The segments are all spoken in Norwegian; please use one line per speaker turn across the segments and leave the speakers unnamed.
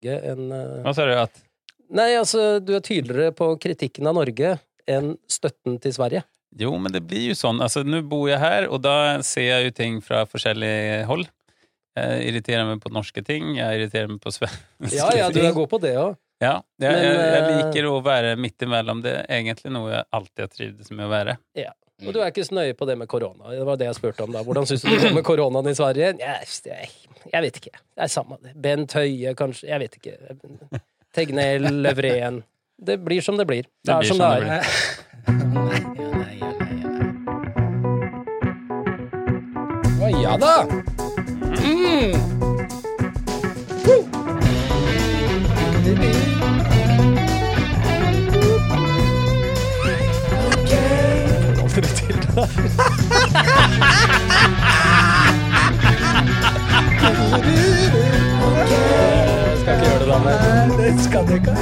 Norge enn eh,
Hva sa du? At
Nei, altså, du er tydeligere på kritikken av Norge enn støtten til Sverige.
Jo, men det blir jo sånn. Altså, nå bor jeg her, og da ser jeg jo ting fra forskjellige hold. Jeg irriterer meg på norske ting, jeg irriterer meg på svenske
Ja, ja, du er god på det òg.
Ja, jeg,
Men,
jeg, jeg
eh,
liker å være midt imellom. Det er egentlig noe jeg alltid har trivdes med å være.
Og du er ikke så nøye på det med korona. Det var det jeg spurte om da. Hvordan syns du det går med koronaen i Sverige? Jeg, jeg, jeg vet ikke. Det er samme det. Bent Høie, kanskje. Jeg vet ikke. Tegnell, Løvren. Det blir som det blir. Det,
Det
er
blir
som
som
det
det
er.
Nei, nei, nei, nei, ja
da! Skal ikke gjøre det da,
Det skal du ikke.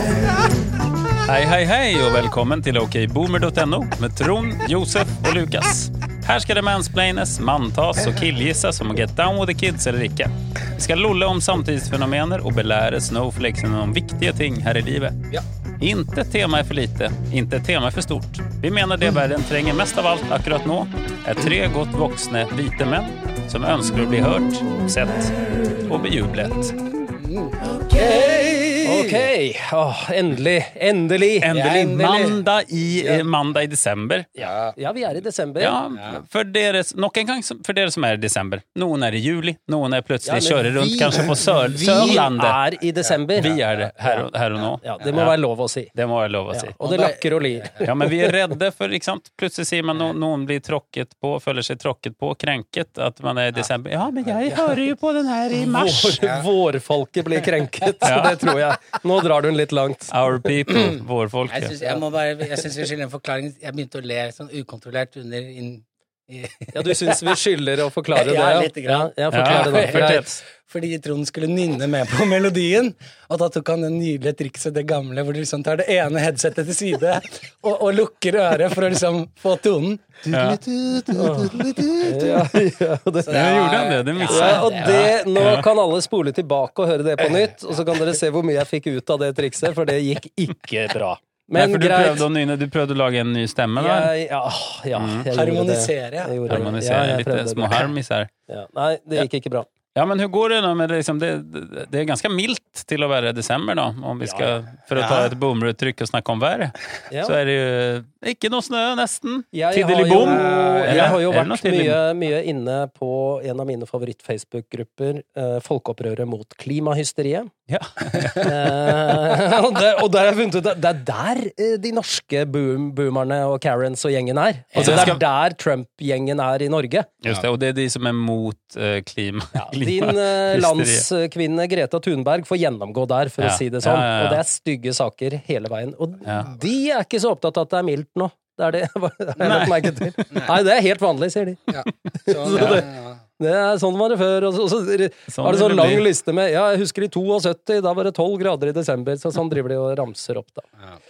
Hei, hei, hei, og velkommen til okboomer.no med Trond, Josef og Lukas. Her skal det mansplaines, manntas og killgisses om å get down with the kids eller ikke. Vi skal lolle om samtidsfenomener og belære snowflakesene om viktige ting her i livet.
Ja.
Inte tema er for lite, inte tema er for stort. Vi mener det verden trenger mest av alt akkurat nå, er tre godt voksne hvite menn som ønsker å bli hørt, sett og bejublet.
Ok. Åh, endelig. Endelig.
Endelig
Endelig.
mandag i, ja. mandag i desember.
Ja. ja, vi er i desember.
Ja, for dere, nok en gang for dere som er i desember. Noen er i juli, noen er plutselig
Ja,
kjører rundt
vi-
kanskje på Sør
Vi
Sørlandet.
er i desember.
Vi er det her her og nå.
Ja, det må være lov å si.
Det må være lov å
Ja,
si.
og det lakker og lir.
Ja, men vi er redde for, ikke sant? Plutselig sier man no, noen blir tråkket på, føler seg tråkket på, krenket, at man er i desember. Ja, men jeg hører jo på den her i mars.
Vår, vårfolket blir krenket, så
Ja.
det tror jeg. Nå drar du den litt langt.
Our people,
Jeg
folk.
syns jeg må bare Jeg vi skylder en forklaring. Jeg begynte å le sånn ukontrollert under inn, i,
Ja, du syns vi skylder å forklare det?
Ja, lite grann.
ja, ja forklar det, da. For det er-
Fordi Trond skulle nynne med på melodien. Og da tok han det nydelige trikset, det gamle, hvor du liksom tar det ene headsetet til side og, og lukker øret for å liksom få tonen.
Ja.
ja, ja, det,
Så
Ja, gjorde han det? Det jeg.
og det, nå kan alle spole tilbake og høre det på nytt, og så kan dere se hvor mye jeg fikk ut av det trikset, for det gikk ikke bra.
Nei, for du
greit.
prøvde å nyne, du prøvde å lage en ny stemme der.
Ja, ja, ja, jeg
Harmonisere. det.
Jeg gjorde.
Harmonisere
Ja, jeg
litt, små harmis her.
Ja. Nei, det gikk ikke bra.
Ja, men hvordan går det nå med det, liksom, det, det, er ganske mildt til å være desember da, om vi skal, for å ta et boomeruttrykk og snakke om været.
Ja.
Så er det jo ikke noe snø, nesten.
Tiddeli
bom.
jeg har jo vært mye, mye inne på en av mine favoritt-Facebook-grupper, eh, Folkeopprøret mot klimahysteriet.
Ja.
Eh, og, der, og der har jeg funnet ut at det er der eh, de norske boom, boomerne og Karens og gjengen er. Altså,
Ja.
det er der Trump-gjengen er i Norge.
Just det, og det er de som er mot eh, klima.
Din eh, landskvinne Greta Thunberg får gjennomgå der, for
Ja.
å si det sånn.
Ja, ja, ja.
Og det er stygge saker hele veien. Og
Ja.
de er ikke så opptatt av at det er mildt nå. Det er det har lagt merke til. Nei, det er helt vanlig, sier de.
Ja. Så,
Så det-. Det er sånn var det før. Og så, og så
Sånn
var det
så
sånn
det
lang
blir.
liste med Ja, jeg husker i 72, da var det 12 grader i desember. Så sånn driver de og ramser opp, da.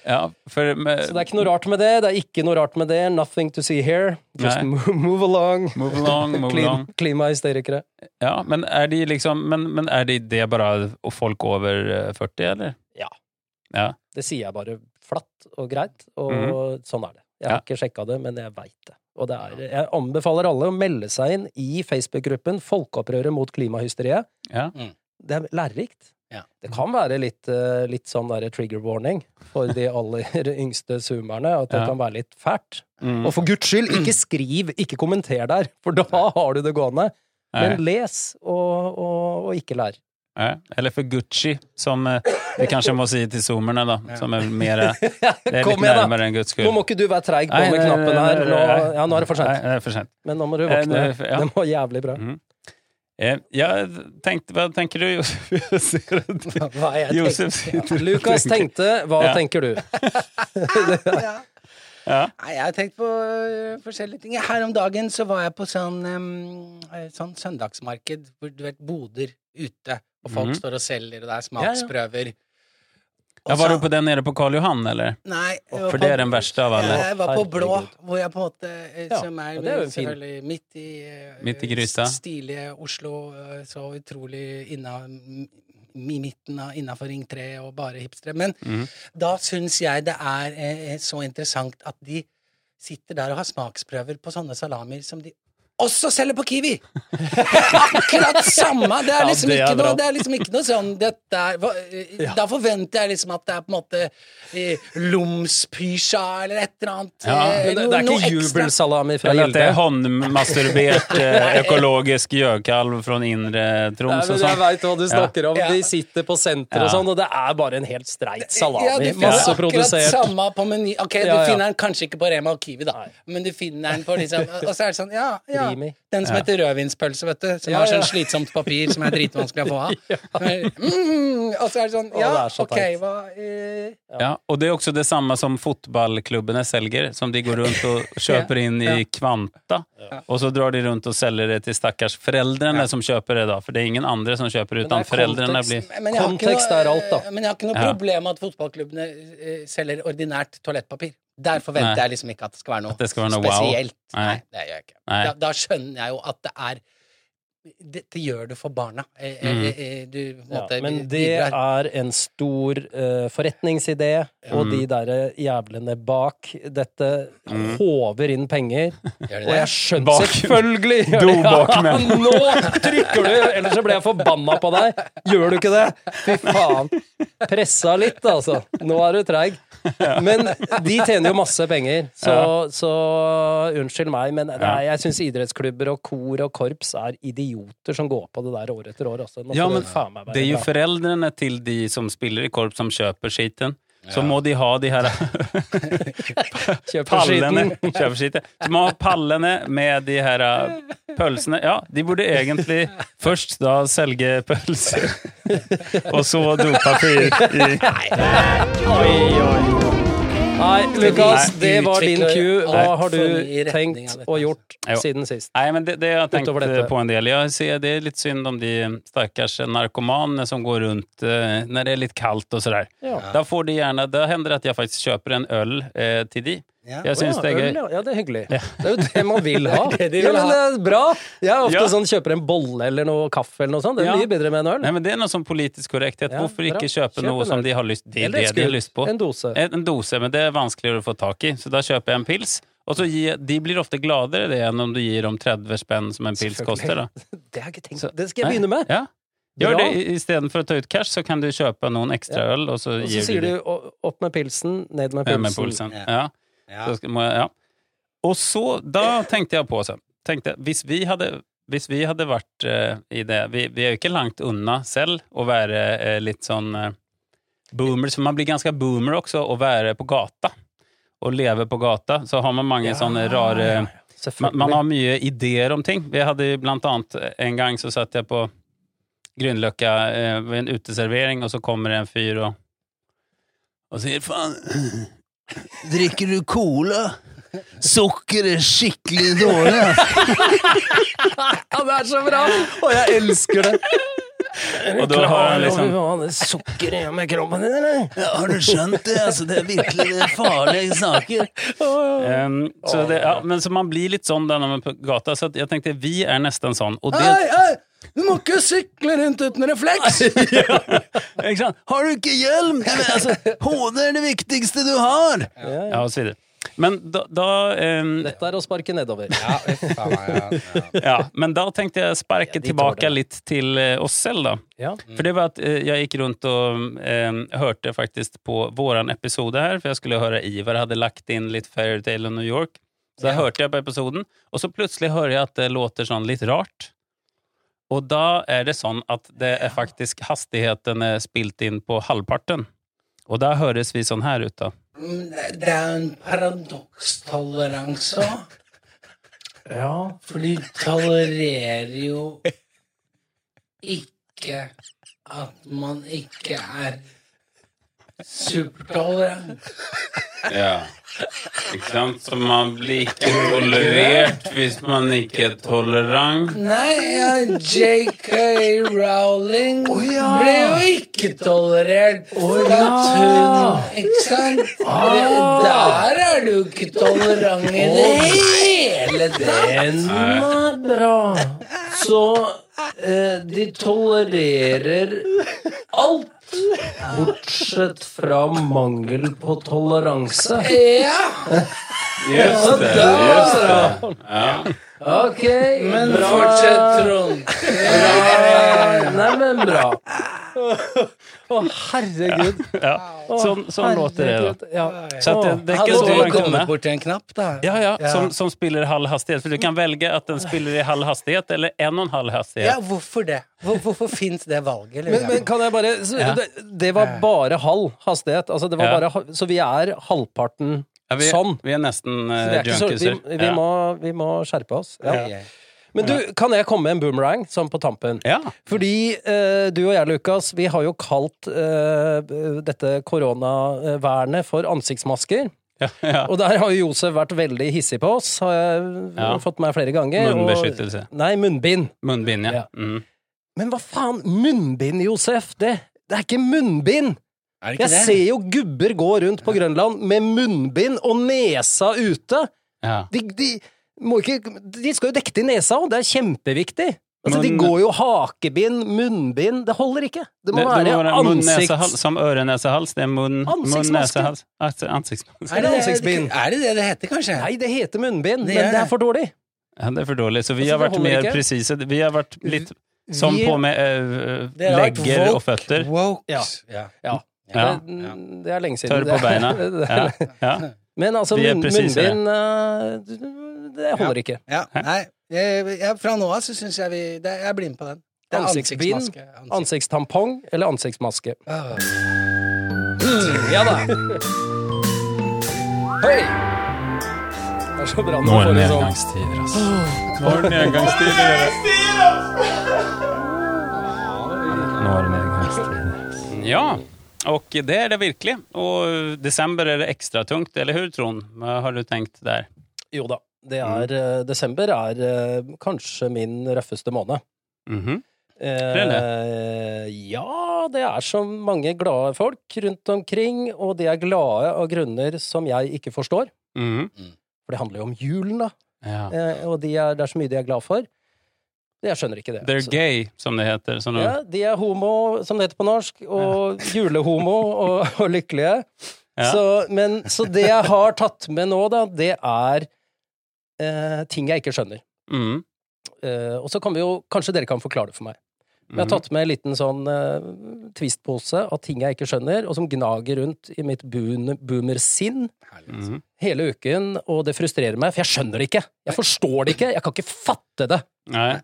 Ja, for, med,
Så det er ikke noe rart med det. Det er ikke noe rart med det. Nothing to see here. Just
Nei.
move, move along.
Move along, move
Klim,
along.
klimahysterikere.
Ja, men er de liksom Men, men er de det bare folk over eh, 40, eller?
Ja.
Ja.
Det sier jeg bare flatt og greit, og
Mhm.
sånn er det. Jeg har
Ja.
ikke sjekka det, men jeg veit det. Og det er, jeg anbefaler alle å melde seg inn i Facebook-gruppen Folkeopprøret mot klimahysteriet.
Ja.
Det er lærerikt.
Ja.
Det kan være litt, eh, litt sånn der trigger warning for de aller yngste zoomerne, at det
Ja.
kan være litt fælt.
Mm.
Og for guds skyld, ikke skriv, ikke kommenter der, for da har du det gående. Men les, og, og, og ikke lær.
Ja. Eller for Gucci, som eh, vi kanskje må si til zoomerne, da. Som er mer Det er litt
igjen,
nærmere enn Guds
Nå må ikke du være treig på med knappen her. Nå, ja, nå er det for
Nei,
sent.
det er for sent.
Men nå må du
Eh,
våkne.
det ja.
Det var jævlig bra.
Mhm. Eh, tenkte Hva tenker du, Josef?
Hva jeg
Josef ja.
Lukas tenkte, hva
Ja.
tenker du?
Ja.
Ja.
Nei, jeg har tenkt på forskjellige ting. Her om dagen så var jeg på sånn, um, sånn søndagsmarked hvor du vet, boder ute, og folk
Mhm.
står og selger, og det er
Ja, ja.
smaksprøver.
Ja, var du på den nede på Karl Johan, eller?
Nei.
For
på-
det er den verste av alle.
Jeg var på Blå, hvor jeg på en måte eh,
Ja,
Som er,
er fin-
selvfølgelig midt i eh,
Midt i gryta.
Stilige Oslo, eh, så utrolig inna, i midten av innafor Ring 3 og bare hipstere. Men
mm.
da syns jeg det er eh, så interessant at de sitter der og har smaksprøver på sånne salamier som de også selger på Kiwi! Akkurat samme! Det er
Ja,
liksom,
det er
ikke, noe, det er liksom ikke noe sånn dette er, hva, eh, Da forventer jeg liksom at det er på en måte eh, Lomspysja eller et eller annet.
Ja,
eh,
det, det er ikke jubelsalami fra
Eller at det er håndmasturbert økologisk gjøkalv fra indre
Nei,
Troms og
sånn? jeg veit hva du snakker om.
Ja.
De sitter på senter og sånn, og det er bare en helt streit
Ja,
salami.
du finner akkurat samme på meny. Ok,
Ja,
du finner den kanskje ikke på Rema og Kiwi, da, men du finner den på liksom Og så er det sånn, ja, ja.
Rimi.
Den som heter rødvinspølse, vet du. Som
Ja,
har sånn slitsomt papir som er dritvanskelig å få av. Mm, og så er det sånn,
Å,
ja,
det så
ok, hva eh,
Ja, og det er også det samme som fotballklubbene selger, som de går rundt og kjøper inn i Kvanta. Og så drar de rundt og selger det til stakkars foreldrene som kjøper det, da. For det er ingen andre som kjøper
det
utan
er
foreldrene blir
Kontekst
noe-
er alt, da.
Men jeg har ikke noe problem med at fotballklubbene eh, selger ordinært toalettpapir. Der forventer
Nei.
jeg liksom ikke at det skal være noe,
skal være noe wow.
spesielt.
Nei.
Nei, det gjør jeg ikke. Da, da skjønner jeg jo at det er Dette gjør du for barna. Eh, eh,
Mm.
eh, Du på en
Ja, men det
bidrar.
er en stor forretningside forretningsidé, og
Mm.
de derre jævlene bak dette
Mm.
håver inn penger. Og jeg skjønner
Bak-
Selvfølgelig! gjør Ja, nå trykker du! Ellers så blir jeg forbanna på deg. Gjør du ikke det? Fy faen. Pressa litt, altså. Nå er du treig. Men de tjener jo masse penger, så, så unnskyld meg, men er, jeg syns idrettsklubber og kor og korps er idioter som går på det der år etter år også.
Ja, men
det
Det er jo foreldrene til de som spiller i korps, som kjøper skiten. Så må de ha de her pallene. Så må ha pallene med de her uh, pølsene. Ja, de burde egentlig først da selge pølser, og så dopapir i
Oi, oi. Nei, Lukas, det var din Q. Hva har du tenkt og gjort siden sist?
Nei, men det, det har jeg tenkt på en del. Jeg ser det er litt synd om de stakkars narkomanene som går rundt eh, når det er litt kaldt og sådär.
Ja.
Da får de gjerne, da hender det at jeg faktisk kjøper en øl eh, til de.
Ja.
Jeg syns
Å,
det er gøy.
ja. ja, det er hyggelig. Det er jo det man vil ha.
Det de
ja,
vil
men
ha.
det er bra. Jeg er ofte
Ja.
sånn kjøper en bolle eller noe kaffe eller noe sånt. Det er
Ja.
mye bedre med en øl.
Nei, men Det er noe sånn politisk korrekthet.
Ja,
Hvorfor
bra.
ikke kjøpe
Kjøp
noe som de har lyst Det er det de har lyst på.
En dose.
En, en dose, men det er vanskeligere å få tak i. Så da kjøper jeg en pils. Og så gi, De blir ofte gladere det enn om du gir dem 30 spenn som en pils koster. da.
Det har jeg ikke tenkt
Så-
Det skal jeg
Nei,
begynne med.
Ja. Gjør det istedenfor å ta ut cash, så kan du kjøpe noen ekstra
Ja.
øl, og så
Og så
gir
sier
du
opp med pilsen, ned med pulsen.
Ja.
Ja.
Ja.
Så jeg, ja. Og så, da tenkte jeg på så, tenkte, Hvis vi hadde hvis vi hadde vært uh, i det Vi, vi er jo ikke langt unna selv å være uh, litt sånn uh, boomer, så man blir ganske boomer også å være på gata. Og leve på gata. Så har man mange sånne rare man, man har mye ideer om ting. Vi hadde blant annet en gang så satt jeg på Grünerløkka eh, ved en uteservering, og så kommer det en fyr og og sier faen Drikker du cola? Sukker er skikkelig dårlig.
Ja, det er så bra! Og jeg elsker det.
Og da har han liksom
Klar over hva sukker i med kroppen din, eller?
ja, Har du skjønt det? Altså, det er virkelig det er farlige saker. Um, så, det, ja, men så man blir litt sånn da når man er på gata, så jeg tenkte vi er nesten sånn. Og det,
Hei, hei! Du må ikke sykle rundt uten refleks!
ikke sant? Har du ikke hjelm? Ja, altså, HD er det viktigste du har!
Ja, ja.
Ja, og så videre. Men da, da um,
Dette er å sparke nedover.
Ja, ja, ja.
ja, men da tenkte jeg sparke
Ja,
tilbake litt til eh, oss selv, da.
Ja.
For det var at eh, jeg gikk rundt og um, hørte faktisk på våran episode her, for jeg skulle høre Ivar hadde lagt inn litt Fairytale og New York. Så da
Ja.
hørte jeg på episoden, og så plutselig hører jeg at det låter sånn litt rart. Og da er det sånn at det er faktisk hastigheten er spilt inn på halvparten. Og da høres vi sånn her ut, da.
Mm, Det er en paradokstoleranse òg.
ja.
For du tolererer jo ikke at man ikke er supertolerant.
Ja. Ikke sant? Så man blir ikke tolerert hvis man ikke er tolerant.
Nei, ja, JK Rowling ble jo ikke tolerert. For at hun Ikke sant? Ah. Der er du ikke tolerant i det hele tatt.
Den er bra. Så eh, de tolererer alt. Bortsett fra mangel på toleranse.
Ja,
Just det. Just det. Ja.
Ok,
men
bra.
fortsett, Trond.
Ja, Nei, men bra. Å, herregud.
Ja. Sånn, sånn låter det, da.
Ja.
Så at det, det er ikke så langt unna.
bort til en knapp, da?
Ja, ja,
Ja.
Som, som spiller i halv hastighet. For du kan velge at den spiller i halv hastighet eller en og en halv hastighet.
Ja, hvorfor det? Hvor, hvorfor fins det valget?
Men, men kan jeg bare så, det, det var bare halv hastighet. Altså, det var bare, så vi er halvparten
Ja, vi,
sånn.
vi er nesten uh,
er så, vi, vi,
Ja.
må, vi må skjerpe oss. Ja. Men du, kan jeg komme med en boomerang sånn på tampen?
Ja.
Fordi eh, du og jeg, Lukas, vi har jo kalt eh, dette koronavernet for ansiktsmasker.
Ja, ja.
Og der har jo Josef vært veldig hissig på oss, har jeg
Ja.
fått med meg flere ganger. og-
Munnbeskyttelse.
Nei, munnbind.
Munnbind, ja.
Ja.
Mm.
Men hva faen? Munnbind, Josef? Det, det er ikke munnbind!
Er ikke
Jeg
det?
ser jo gubber gå rundt på Grønland med munnbind og nesa ute.
ja.
De, de, ikke, de skal jo dekke til nesa òg, det er kjempeviktig. Altså, De går jo hakebind, munnbind Det holder ikke. Det må
Det, det
være
må være munn, nese, hals, som øre, nese, hals. Det er munn, munn nese, hals. Ansiktsmaske.
Er det,
ansiktsbind?
er det det det heter, kanskje?
Nei, det heter munnbind,
Det
men det
det.
er for dårlig.
Ja, det er for dårlig. Så vi
Altså,
har vært mer presise. Vi har vært litt som
Vi-
på med
vært
legger
woke-
og føtter.
Woke.
Ja.
Ja.
Ja.
Ja.
Det, det er lenge siden.
Tørr på beina. Ja. Ja.
Men altså, munn, munnbind eh, Det holder ikke.
Ja, nei. Jeg, jeg, fra nå av så syns jeg vi det, Jeg blir med på den. Det er
Ansiktsbind,
ansiktsmaske. Ansikt.
Ansiktstampong eller ansiktsmaske?
Ah.
Ja da! Hei! Det er så bra nå er det sånn
nedgangstider, altså. Nå er det nedgangstider. Nå er det nedgangstider. Ja, og det er det virkelig. Og desember er det ekstra tungt, eller hur, Trond? Hva har du tenkt der?
Jo da. Det er, eh, desember er eh, kanskje min røffeste måned.
Mhm.
Eh, ja, det er så mange glade folk rundt omkring, og de er glade av grunner som jeg ikke forstår.
Mhm.
For det handler jo om julen, da.
Ja.
Eh, og de er, det er så mye de er glad for. Jeg skjønner ikke det.
They're
Så-
gay, som det heter. Så nå,
Ja, de er homo, som det heter på norsk, og julehomo og, og lykkelige.
Ja.
Så, men, så det jeg har tatt med nå, da, det er eh, ting jeg ikke skjønner.
Mm.
Eh, og så kan vi jo Kanskje dere kan forklare det for meg. Jeg har
Mhm.
tatt med en liten sånn eh, twistpose av ting jeg ikke skjønner, og som gnager rundt i mitt boon- boomersinn
Mhm.
hele uken, og det frustrerer meg, for jeg skjønner det ikke. Jeg forstår det ikke. Jeg kan ikke fatte det.
Nei.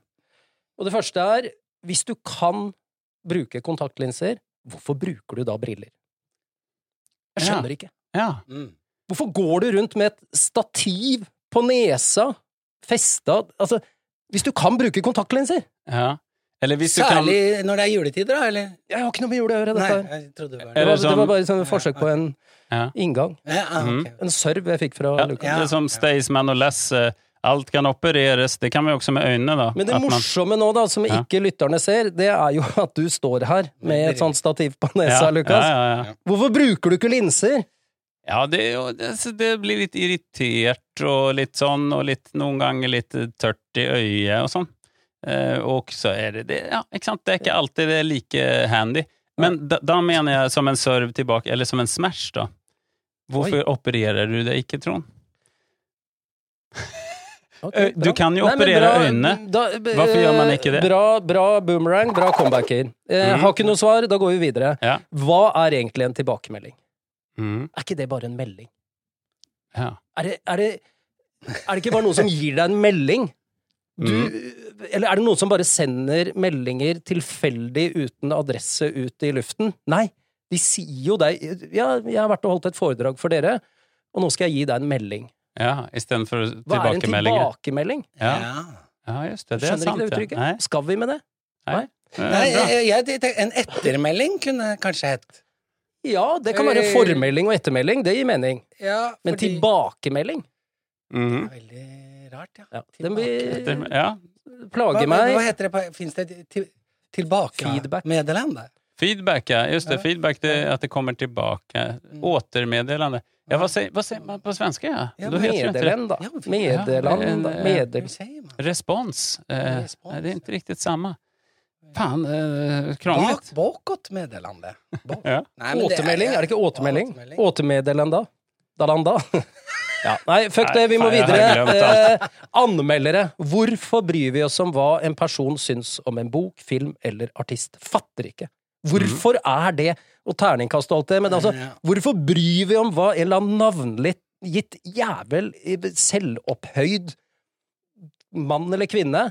Og det første er, hvis du kan bruke kontaktlinser, hvorfor bruker du da briller? Jeg skjønner ikke.
Ja.
Mm.
Hvorfor går du rundt med et stativ på nesa, festa Altså, hvis du kan bruke kontaktlinser
ja. Eller hvis du kan
Særlig når det er juletider, da? Eller?
Jeg har ikke noe med jul å gjøre, dette
jeg trodde det var
Det
Eller
var, det
sånn-
var bare et forsøk på en
Ja.
inngang.
Ja, okay.
Mhm.
En serv jeg fikk fra
Ja,
Lukas.
Ja.
Det er som Staysman og Les. eh, Alt kan opereres. Det kan vi også med øynene, da.
Men det
At man-
morsomme nå, da, som
Ja.
ikke lytterne ser, det er jo at du står her med et sånt stativ på nesa,
ja,
Lukas.
Ja, ja, ja.
Hvorfor bruker du ikke linser?
Ja, det, det, blir litt irritert og litt sånn, og litt, noen ganger litt tørt i øyet og sånn. Eh, og så er det det, ja, ikke sant, det er ikke alltid det er like handy. Men da, da mener jeg som en serve tilbake, eller som en smash, da. Hvorfor opererer du det ikke, Trond? okay, du kan jo
Nei,
operere
bra,
øynene.
da-
Hvorfor gjør man ikke det?
Bra, bra boomerang, bra comebacker. Eh,
mm.
Har ikke noe svar, da går vi videre.
Ja.
Hva er egentlig en tilbakemelding?
Mm,
Er ikke det bare en melding?
ja.
Er det, er det, er det ikke bare noen som gir deg en melding? Du,
Mm.
Eller er det noen som bare sender meldinger tilfeldig uten adresse ut i luften? Nei, de sier jo deg Ja, jeg har vært og holdt et foredrag for dere, og nå skal jeg gi deg en melding.
ja Istedenfor
Hva er en tilbakemelding?
Ja.
Ja.
ja, just det. Det er
Skjønner
sant.
ikke det uttrykket? Skal vi med det?
nei.
Nei,
Nei
jeg, jeg, en ettermelding kunne kanskje hett.
Ja, det kan være
Eh,
formelding og ettermelding, det gir mening.
Ja,
Men tilbakemelding?
Det er
Veldig rart, ja.
ja, Den vil
Ja.
plage
meg. hva, hva heter det på Fins det til, tilbake
Feedback.
ja. Just det. Feedback, det at att det kommer tilbake. Återmeddelande. Ja, vad säger, vad säger man på svenska? Ja?
Ja,
Då heter det
Meddelanda. Meddelanda. Medel...
Respons. Eh, det är inte riktigt samma. Fan, eh,
Bak,
krångligt.
bakåtmeddelande. Bak.
Ja.
Nei, men det
Återmelding? Er det ikke återmelding?
Återmelding.
Återmeddelenda? Dalanda? Ja, nei, fuck det, vi må
Nei, faen,
videre.
glemt.
Eh, anmeldere. Hvorfor bryr vi oss om hva en person syns om en bok, film eller artist? Fatter ikke. Hvorfor er det Og terningkast og alt det, men altså,
Ja.
hvorfor bryr vi om hva en eller annen navngitt jævel, i selvopphøyd mann eller kvinne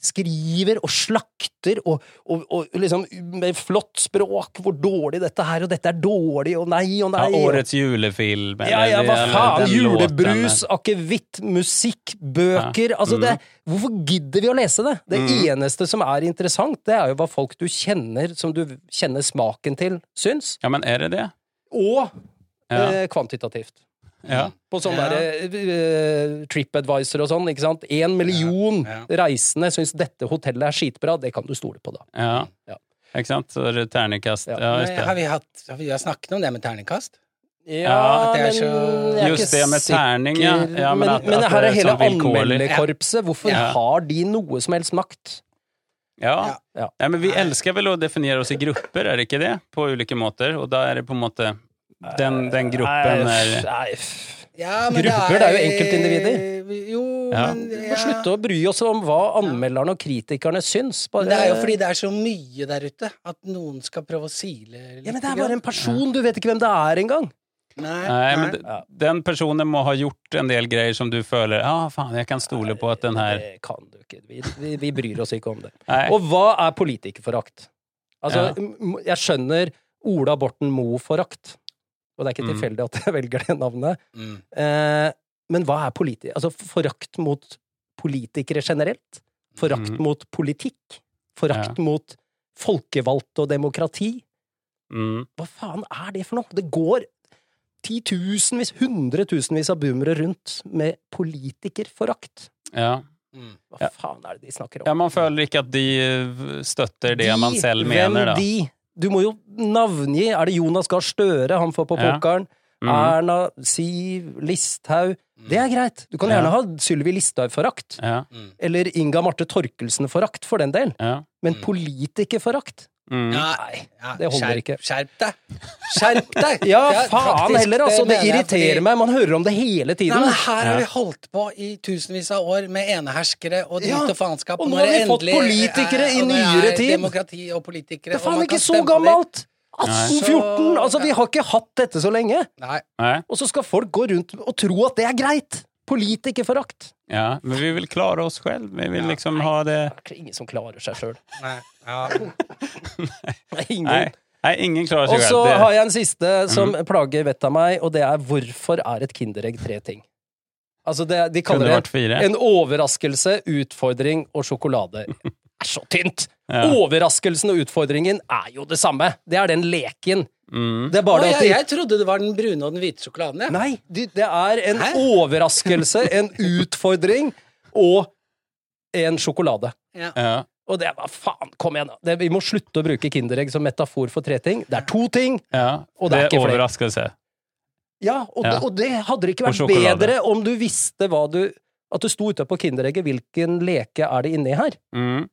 skriver og slakter og, og, og liksom med flott språk hvor dårlig dette her, og dette er dårlig, og nei og nei. Ja,
årets julefilm.
ja, ja, hva faen? Julebrus, akevitt, musikk, bøker Altså, det, hvorfor gidder vi å lese det? Det eneste som er interessant, det er jo hva folk du kjenner, som du kjenner smaken til, syns.
Ja, men er det det?
Og
Ja.
eh, kvantitativt.
Ja.
På sånn
Ja.
der eh, TripAdvisor og sånn, ikke sant. En million
Ja,
reisende syns dette hotellet er skitbra, det kan du stole på, da.
Ja.
Ja.
Ikke sant? Så er det.
Ja.
Ja, just
Har vi, hatt, har vi snakket om det med terningkast?
Ja,
det er så-
jeg er
Just det med terning, ja. Ja, men
men,
at-
men
at
her
det
er
er
hele
sånn
anmelderkorpset. Hvorfor
Ja.
har de noe som helst makt?
Ja.
Ja.
ja. men vi elsker vel å definere oss i grupper, er det ikke det? På ulike måter. Og da er det på en måte Den, den gruppen er
Ja,
Grupper, det er jo enkeltindivider.
Jo,
Ja.
men
Vi må slutte å bry oss om hva anmelderne og kritikerne syns. Bare,
Det er jo fordi det er så mye der ute at noen skal prøve å sile litt.
ja, men Det er bare en person, du vet ikke hvem det er engang.
Nei,
Nei, men
nei.
den personen må ha gjort en del greier som du føler Ja, ah, faen, jeg kan stole på at den her
Det kan du ikke. Vi, vi, vi bryr oss ikke om det.
Nei.
Og hva er politikerforakt? Altså,
Ja.
jeg skjønner Ola Borten Moe-forakt. Og det er ikke
Mm.
tilfeldig at jeg velger det navnet.
Mm.
Eh, men hva er politi altså forakt mot politikere generelt? Forakt
mm.
mot politikk? Forakt mot folkevalgte og demokrati?
mm.
Hva faen er det for noe? Det går titusenvis, hundretusenvis av boomere rundt med politikerforakt.
Ja.
Mm.
Hva faen er det de snakker om?
ja, man føler ikke at de eh, støtter det man selv mener, da.
de? Du må jo navngi. Er det Jonas Gahr Støre han får på
Ja.
pokeren?
Mm.
Erna, Siv, Listhaug. Det er greit. Du kan
Ja.
gjerne ha Sylvi Listhaug-forakt.
Ja,
Mm.
Eller Inga Marte Torkelsen-forakt, for den del.
ja.
Men
Mm.
politikerforakt?
Mm.
Nei,
ja,
det holder
skjerp,
ikke.
Skjerp deg! Skjerp deg!
Ja, faen
faktisk,
heller, altså! Det
det
irriterer
fordi-
meg. Man hører om det hele
Nei,
tiden.
men her har vi holdt på i tusenvis av år med eneherskere og dritt
Ja,
og faenskap.
og nå har vi fått politikere
er-
i nyere
er
tid.
Demokrati og politikere.
Det er faen ikke så gammelt! 1814! Altså, vi har ikke hatt dette så lenge.
Nei.
Nei.
Og så skal folk gå rundt og tro at det er greit! Politikerforakt.
Ja, men vi vil klare oss selv. Vi vil
Ja,
liksom ha det
Det er ingen som klarer seg sjøl.
Nei. Ja.
Ingen.
Nei, nei ingen klarer
Og
seg
så
selv. Det-
har jeg en siste som
Mm.
plager vettet av meg, og det er hvorfor er et Kinderegg tre ting? Altså, det, de kaller det en overraskelse, utfordring og sjokolade. Det er så tynt!
Ja.
Overraskelsen og utfordringen er jo det samme. Det er den leken.
Mm.
Det er
bare
bare det
jeg,
at de
jeg trodde det var den brune og den hvite sjokoladen. Ja.
Nei, de, det er en
Hæ?
overraskelse, en utfordring og en sjokolade.
Ja.
Ja.
Og det bare faen, kom igjen. Det, vi må slutte å bruke Kinderegg som metafor for tre ting. Det er to ting.
ja.
Og det er ikke
er
flere.
overraskelse.
Ja, og,
Ja.
Det, og det hadde det ikke vært bedre om du visste hva du At du sto ute på Kinderegget hvilken leke er det inni her.
Mm.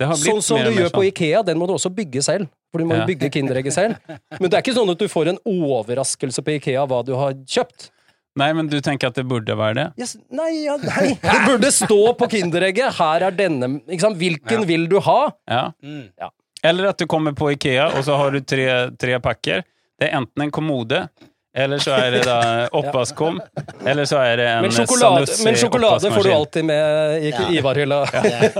Sånn som du gjør
sånn. på.
Ikea, den må du også bygge selv. For du må
Ja.
bygge Kinderegget selv. Men det er ikke sånn at du får en overraskelse på Ikea hva du har kjøpt.
Nei, men du tenker at det burde være det?
Yes, nei, ja, nei, det burde stå på Kinderegget. Her er denne? Hvilken
Ja.
vil du ha?
Ja.
Mm.
Eller at du kommer på Ikea, og så har du tre, tre pakker. Det er enten en kommode, eller så er det da oppvaskkum, eller så er det en
Men sjokolade, men sjokolade får du alltid med i
Ja.
Ivar-hylla.
Det er,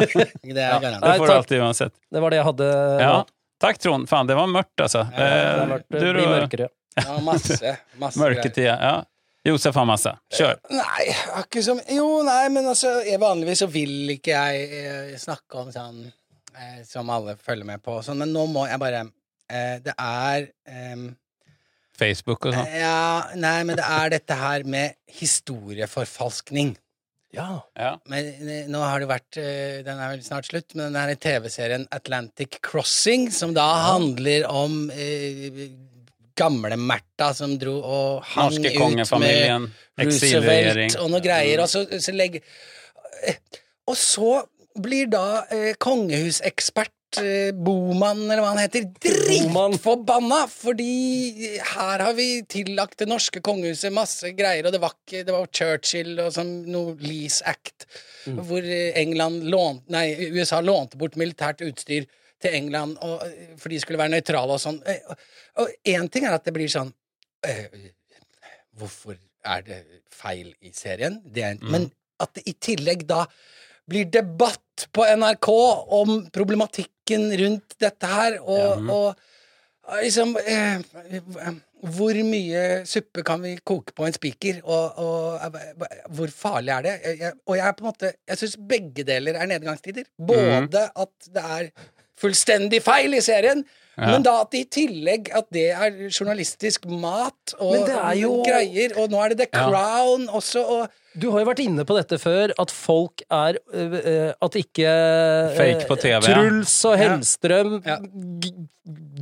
det ja.
Det får du alltid uansett.
Det var det jeg hadde.
Ja. Takk, Trond. Faen, det var mørkt, altså.
Det har
Eh,
vært,
du
blir mørkere.
Ja, masse. masse.
Mørketida. Ja. Josef har masse. Kjør.
Nei, akkurat som Jo, nei, men altså Vanligvis så vil ikke jeg eh, snakke om sånn eh, som alle følger med på, og sånn, men nå må jeg bare eh, Det er
Facebook og sånn.
Ja, nei, men det er dette her med historieforfalskning.
Ja.
Ja.
Men eh, nå har det vært eh, Den er vel snart slutt, men den her TV-serien Atlantic Crossing, som da handler om eh, gamle Märtha som dro og hang ut med. Roosevelt og noe greier. Og så, så legger eh, Og så blir da eh, kongehusekspert eh, Boman, eller hva han heter, dritforbanna! Fordi her har vi tillagt det norske kongehuset masse greier, og det var ikke Det var Churchill og sånn noe Lease Act,
Mm.
hvor eh, England lånt, Nei, USA lånte bort militært utstyr til England, og, eh, for de skulle være nøytrale og sånn. Eh, Og- én ting er at det blir sånn eh, Hvorfor er det feil i serien? Det er,
Mm.
Men at det i tillegg da blir debatt på NRK om problematikken rundt dette her, og, og liksom eh, Hvor mye suppe kan vi koke på en spiker, og, og eh, hvor farlig er det? Jeg, og jeg er på en måte Jeg syns begge deler er nedgangstider. Både at det er fullstendig feil i serien,
Ja.
men da at i tillegg at det er journalistisk mat og
jo-
greier, og nå er det The
Ja.
Crown også, og
Du har jo vært inne på dette før, at folk er øh, øh, At ikke øh,
Fake på TV.
Truls og Hellstrøm
Ja.
ja.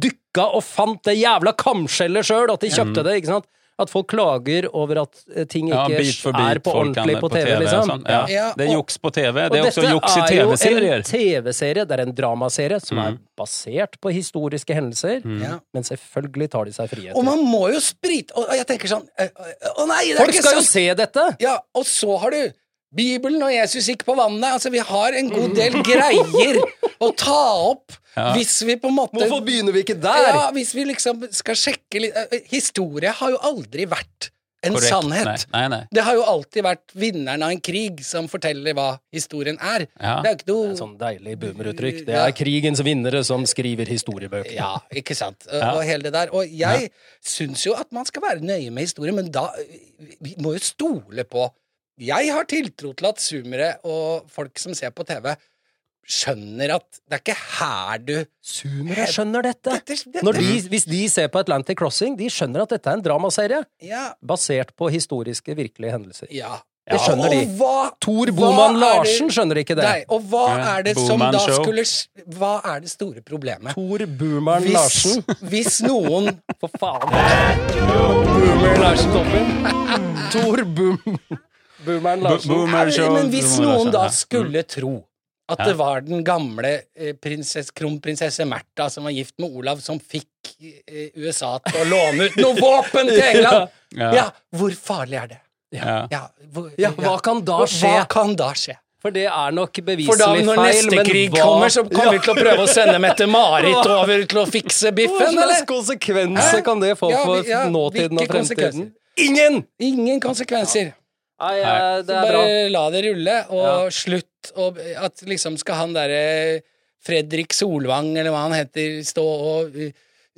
dykka og fant det jævla kamskjellet sjøl, at de kjøpte det. ikke sant? At folk klager over at øh, ting
Ja,
ikke
bit
er på
ordentlig på
ordentlig på TV, liksom.
sånn. Ja.
Ja,
Det er juks på TV. Det er også juks i TV-serier.
Dette er jo en TV-serie, det er en dramaserie som
Mm.
er basert på historiske hendelser,
mm.
men selvfølgelig tar de seg
Og man må jo sprite Og og jeg tenker sånn eh, eh, Å nei, det er
Folk
ikke
skal jo se dette!
Ja, og så har du Bibelen og Jesus gikk på vannet. Altså, vi har en god del greier å ta opp
Ja.
hvis vi på en måte
Hvorfor begynner vi ikke der?
Ja, hvis vi liksom skal sjekke litt eh, Historie har jo aldri vært en
Korrekt.
sannhet.
Nei, nei, nei.
Det har jo alltid vært vinneren av en krig som forteller hva historien er.
Ja.
Det er ikke noe
Det er sånn deilig boomeruttrykk. Det
Ja.
er krigens vinnere som skriver historiebøker.
Ja, ikke sant. Og-
Ja.
Og hele det der. Og jeg syns jo at man skal være nøye med historie, men da Vi må jo stole på Jeg har tiltro til at zoomere og folk som ser på TV, skjønner at det er ikke her du
Zoomere skjønner dette.
Dette, dette,
Når de, hvis de ser på Atlantic Crossing, de skjønner at dette er en dramaserie
Ja.
basert på historiske, virkelige hendelser.
ja.
Det skjønner de.
Og hva,
Tor Boman
er
Larsen skjønner ikke det.
Nei, og hva er det som da
Show.
skulle Hva er det store problemet?
Tor Boomeren Larsen.
hvis noen
For faen. Boomer Larsen Toppen. Tor Boom... Boomeren Larsen.
Boomer
Nei,
Show,
Men hvis
Boomer
noen da
ja.
skulle tro at det var den gamle eh, prinsess, kronprinsesse Märtha som var gift med Olav, som fikk eh, USA til å låne ut noe våpen til England
Ja.
Ja, hvor farlig er det?
Ja.
Ja, hvor,
Ja, hva kan da skje?
Hva kan da skje?
For det er nok beviselig
For da
feil,
når neste
men
krig
hva-
kommer, så kommer vi til å prøve å sende Mette-Marit
Hva?
over til å fikse
Hva
biffen,
slags konsekvenser kan det få
Ja,
for
vi- ja,
nåtiden og fremtiden? Ingen!
Ingen konsekvenser.
Nei, ja, det er
Bare la det rulle, og
Ja.
slutt og At liksom skal han derre Fredrik Solvang, eller hva han heter, stå og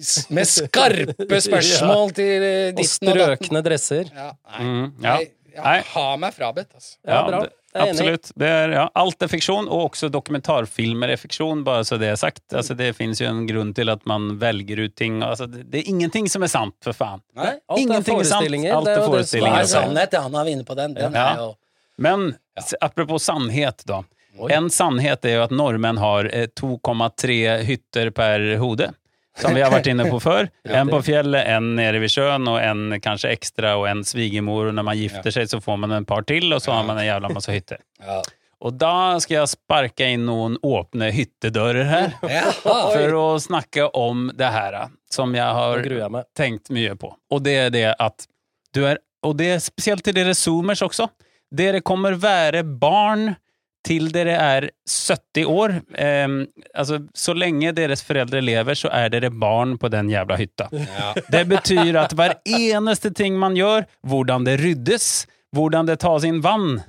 s- Med skarpe spørsmål til uh,
Og
ditten og datten.
strøkne dresser.
Ja, nei.
Mm, ja.
Nei, ja, ha meg frabedt, altså.
Ja, bra.
det-
er
absolutt. Det er, ja, alt er fiksjon, og også dokumentarfilmer er fiksjon, bare så det er sagt. Altså, det fins jo en grunn til at man velger ut ting. Altså, det, det er ingenting som er sant, for faen.
Nei, alt
Ingenting
er
er sant.
forestillinger.
Alt
det
er
jo det som
forestillinger.
er
er
sannhet? Ja, han er inne på den. Den
Ja.
er jo
Men apropos apropå sannhet, da.
Oi.
En sannhet er jo at nordmenn har eh, 2,3 hytter per hode. Som vi har vært inne på før. En på fjellet, en nede ved sjøen, og en kanskje ekstra, og en svigermor. Og når man gifter seg, så får man en par til, og så har man en jævla masse hytter.
ja.
Og da skal jeg sparke inn noen åpne hyttedører her. For å snakke om det her, som jeg har tenkt mye på. Og det er det at du er Og det er spesielt til dere zoomers også. Dere kommer være barn til dere er 70 år. Ehm, altså, så lenge deres foreldre lever, så er dere barn på den jævla hytta.
Ja.
Det betyr at hver eneste ting man gjør, hvordan det ryddes, hvordan det tas inn vann,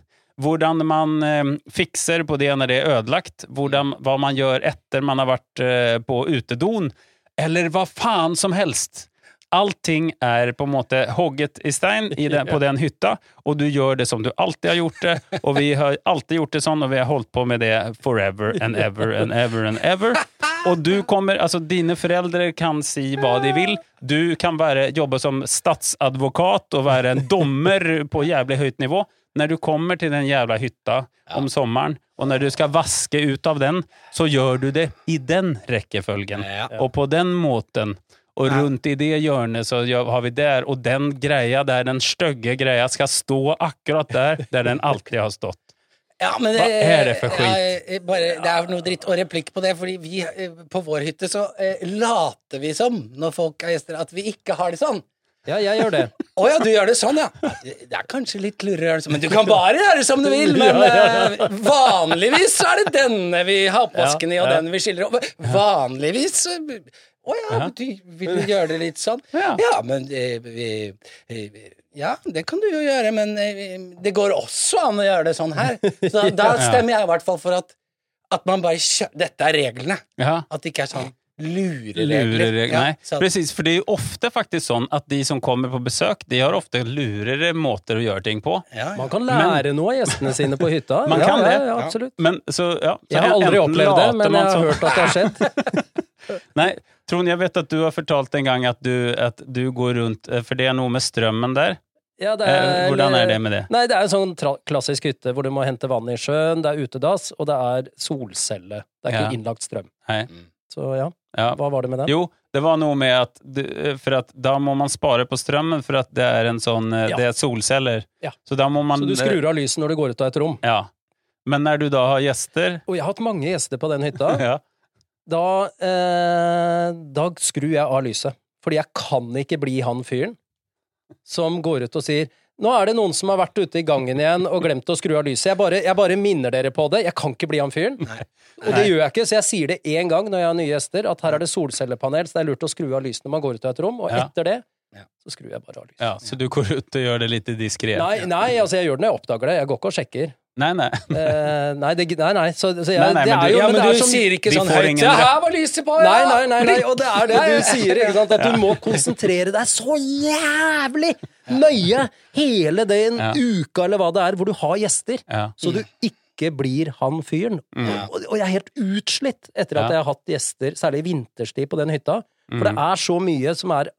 hvordan man eh, fikser på det når det er ødelagt, hvordan, hva man gjør etter man har vært eh, på utedoen, eller hva faen som helst. Allting er på en måte hogget i stein i den, på den hytta, og du gjør det som du alltid har gjort det, og vi har alltid gjort det sånn, og vi har holdt på med det forever and ever and ever and ever. Og du kommer, altså dine foreldre kan si hva de vil. Du kan være, jobbe som statsadvokat og være en dommer på jævlig høyt nivå. Når du kommer til den jævla hytta om sommeren, og når du skal vaske ut av den, så gjør du det i den rekkefølgen. Og på den måten. Og rundt i det hjørnet så har vi der, og den greia der, den stygge greia, skal stå akkurat der, der den alltid har stått.
Ja, men
Hva er det for skit?
Ja, bare, det er noe dritt og replikk på det, fordi vi eh, på vår hytte så eh, later vi som, når folk er gjester, at vi ikke har det sånn.
Ja, jeg gjør det.
Å ja, du gjør det sånn, ja. Det er kanskje litt lurere, sånn, men du kan bare gjøre det som du vil. Men eh, vanligvis så er det denne vi har oppvasken i, og
Ja, ja.
den vi skiller opp. Vanligvis Å ja,
Ja.
du vil gjøre det litt sånn?
Ja.
Ja, men eh, vi, eh, Ja, det kan du jo gjøre, men eh, det går også an å gjøre det sånn her. Så da, da stemmer jeg i hvert fall for at, at man bare. Dette er reglene. At det ikke er sånn lureregler.
Lureregler.
Ja,
Nej,
så
precis. För det er jo ofte faktisk sånn at de som kommer på besøk, de har ofte lurere måter å gjøre ting på.
ja, ja.
Man kan lære noe av gjestene sine på hytta.
Man
ja,
kan det.
Ja, absolutt.
Men så, ja. så
Jeg har aldri opplevd det, men jeg har
sånn.
hørt at det har skjedd.
Nei, Trond, jeg vet at du har fortalt en gang at du, at du går rundt eh, For det er noe med strømmen der.
Ja, det
Eh, Hvordan er det med det?
Nei, det er en sånn tra klassisk hytte hvor du må hente vann i sjøen, det er utedass, og det er solcelle. Det er ikke
Ja.
innlagt strøm.
Nei.
Så ja,
Ja.
hva var det med den?
Jo, det var noe med at For at da må man spare på strømmen, for at det er en sånn eh,
Ja.
Det er solceller.
Ja.
Så da må man
Så du skrur av lyset når du går ut av et rom.
Ja. Men når du da har gjester
Og jeg har hatt mange gjester på den hytta.
ja.
Da, eh, da skrur jeg av lyset. Fordi jeg kan ikke bli han fyren som går ut og sier nå er det noen som har vært ute i gangen igjen og glemt å skru av lyset. Jeg bare, jeg bare minner dere på det. Jeg kan ikke bli han fyren. Og det gjør jeg ikke, så jeg sier det én gang når jeg har nye gjester, at her er det solcellepanel, så det er lurt å skru av lysene når man går ut av et rom. Og etter det så skrur jeg bare av lyset.
ja. Så du går ut og gjør det litt diskré?
Nei, nei, altså jeg gjør det når jeg oppdager det. Jeg går ikke og sjekker.
nei. nei.
uh, nei, det, nei, nei, så, så jeg,
Nei, nei,
det er jo
Ja, men
men
du
som-
sier ikke sånn høyt
rett.
her var lyset på!
Nei,
Ja.
nei, nei, nei, og det er det du sier, ikke sant? At du må konsentrere deg så jævlig nøye hele den uka eller hva det er, hvor du har gjester, så du ikke blir han fyren.
Mm.
Og, og jeg er helt utslitt etter at jeg har hatt gjester, særlig vinterstid på den hytta, for det
Mm.
er så mye som er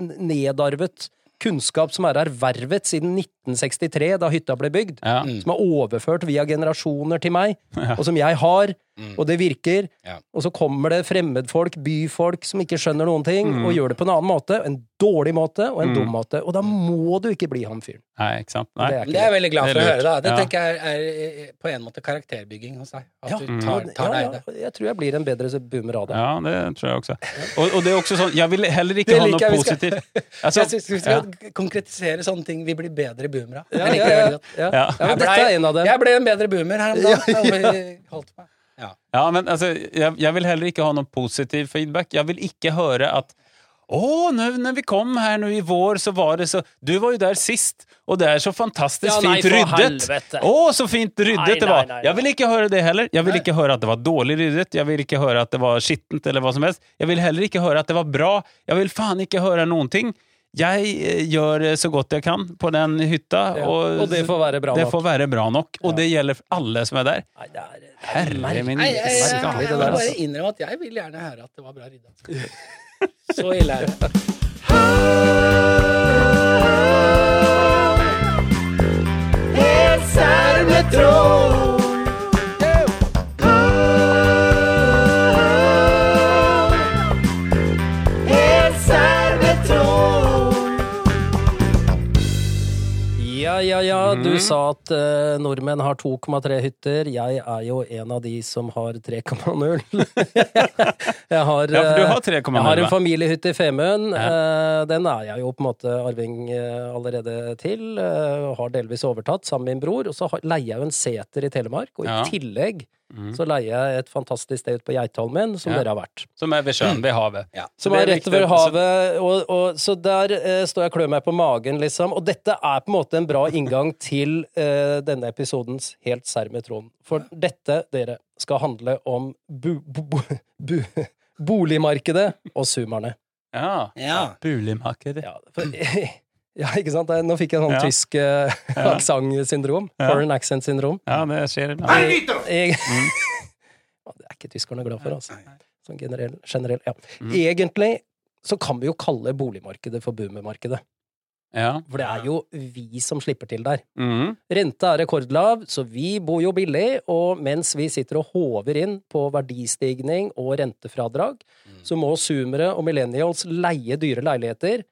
nedarvet kunnskap som er ervervet siden 1963, da hytta ble bygd
Ja.
Mm.
som er overført via generasjoner til meg, og som jeg har,
Mm.
og det virker.
Ja.
Og så kommer det fremmedfolk, byfolk, som ikke skjønner noen ting,
Mm.
og gjør det på en annen måte. En dårlig måte og en
Mm.
dum måte. Og da må du ikke bli han fyren.
Nei, ikke sant? Nei.
Det er
Det er jeg veldig glad for å høre. da Det
Ja.
tenker jeg er, er på en måte karakterbygging hos deg. At
Ja,
du
Mm.
tar,
ja,
tar deg i
ja,
det.
jeg tror jeg blir en bedre boomer av det.
Ja, det tror jeg også. Og, og det er også sånn, jeg vil heller ikke ha noe
jeg,
positivt. Altså,
jeg syns vi skal konkretisere sånne ting vi blir bedre boomere av.
Ja,
Jeg liker
ja,
det
ja,
veldig godt.
ja.
Ja.
ja,
Jeg
dette
ble-
er en av dem.
Jeg ble en bedre boomer her om dagen. og holdt meg. Ja.
ja, men altså, jeg, jeg vil heller ikke ha noen positiv feedback. Jeg vil ikke høre at å, nå når vi kom her nå i vår, så var det så Du var jo der sist, og det er så fantastisk
Ja, nei,
fint ryddet!
helvete.
Å, så fint ryddet
Nei,
det var!
nei, nei,
Jeg vil ikke høre det heller. Jeg vil ikke høre at det var dårlig ryddet. Jeg vil ikke høre at det var skittent, eller hva som helst. Jeg vil heller ikke høre at det var bra. Jeg vil faen ikke høre noen ting. Jeg eh, gjør eh, så godt jeg kan på den hytta,
Ja,
og,
og det får være bra
det
nok.
får være bra nok. Og
Ja.
det gjelder for alle som er der.
Nei, det er, det er
Herre min
Nei, jeg, jeg, jeg, jeg må bare
altså.
innrømme at jeg vil gjerne høre at det var bra rydda. Så ille er det.
Ja, ja, ja. Du
Mhm.
sa at uh, nordmenn har 2,3 hytter. Jeg er jo en av de som har 3,0. jeg har,
Ja,
eh,
har 3,0.
Jeg har en familiehytte i Femund.
Ja.
Eh, Den er jeg jo på en måte arving uh, allerede til. Har delvis overtatt sammen med min bror. Og så har- leier jeg jo en seter i Telemark. Og i tillegg
Mhm.
så leier jeg et fantastisk sted ute på Geitholmen, som
Ja.
dere har vært.
Som er ved sjøen, ved havet.
Ja.
Som er
er
rett
ved
over havet, og, og, så der eh, står jeg og klør meg på magen, liksom. Og dette er på en måte en bra inngang til eh, denne episodens Helt serr med Trond. For dette, dere, skal handle om bu, bu, bu, bu, boligmarkedet og zoomerne.
Ja.
Ja.
Boligmarkedet.
Ja, for, ja, ikke sant? Nå fikk jeg sånn
Ja.
tysk uh,
Ja.
aksentsyndrom.
Ja.
Foreign accent-syndrom.
Ja, det skjer iblant.
Jeg,
Mm.
Det er ikke tyskerne glad for, altså. Sånn generell, generell, ja.
Mm.
Egentlig så kan vi jo kalle boligmarkedet for boomermarkedet.
Ja.
For det er jo vi som slipper til der.
Mm.
Renta er rekordlav, så vi bor jo billig, og mens vi sitter og håver inn på verdistigning og rentefradrag, så må zoomere og millennials leie dyre leiligheter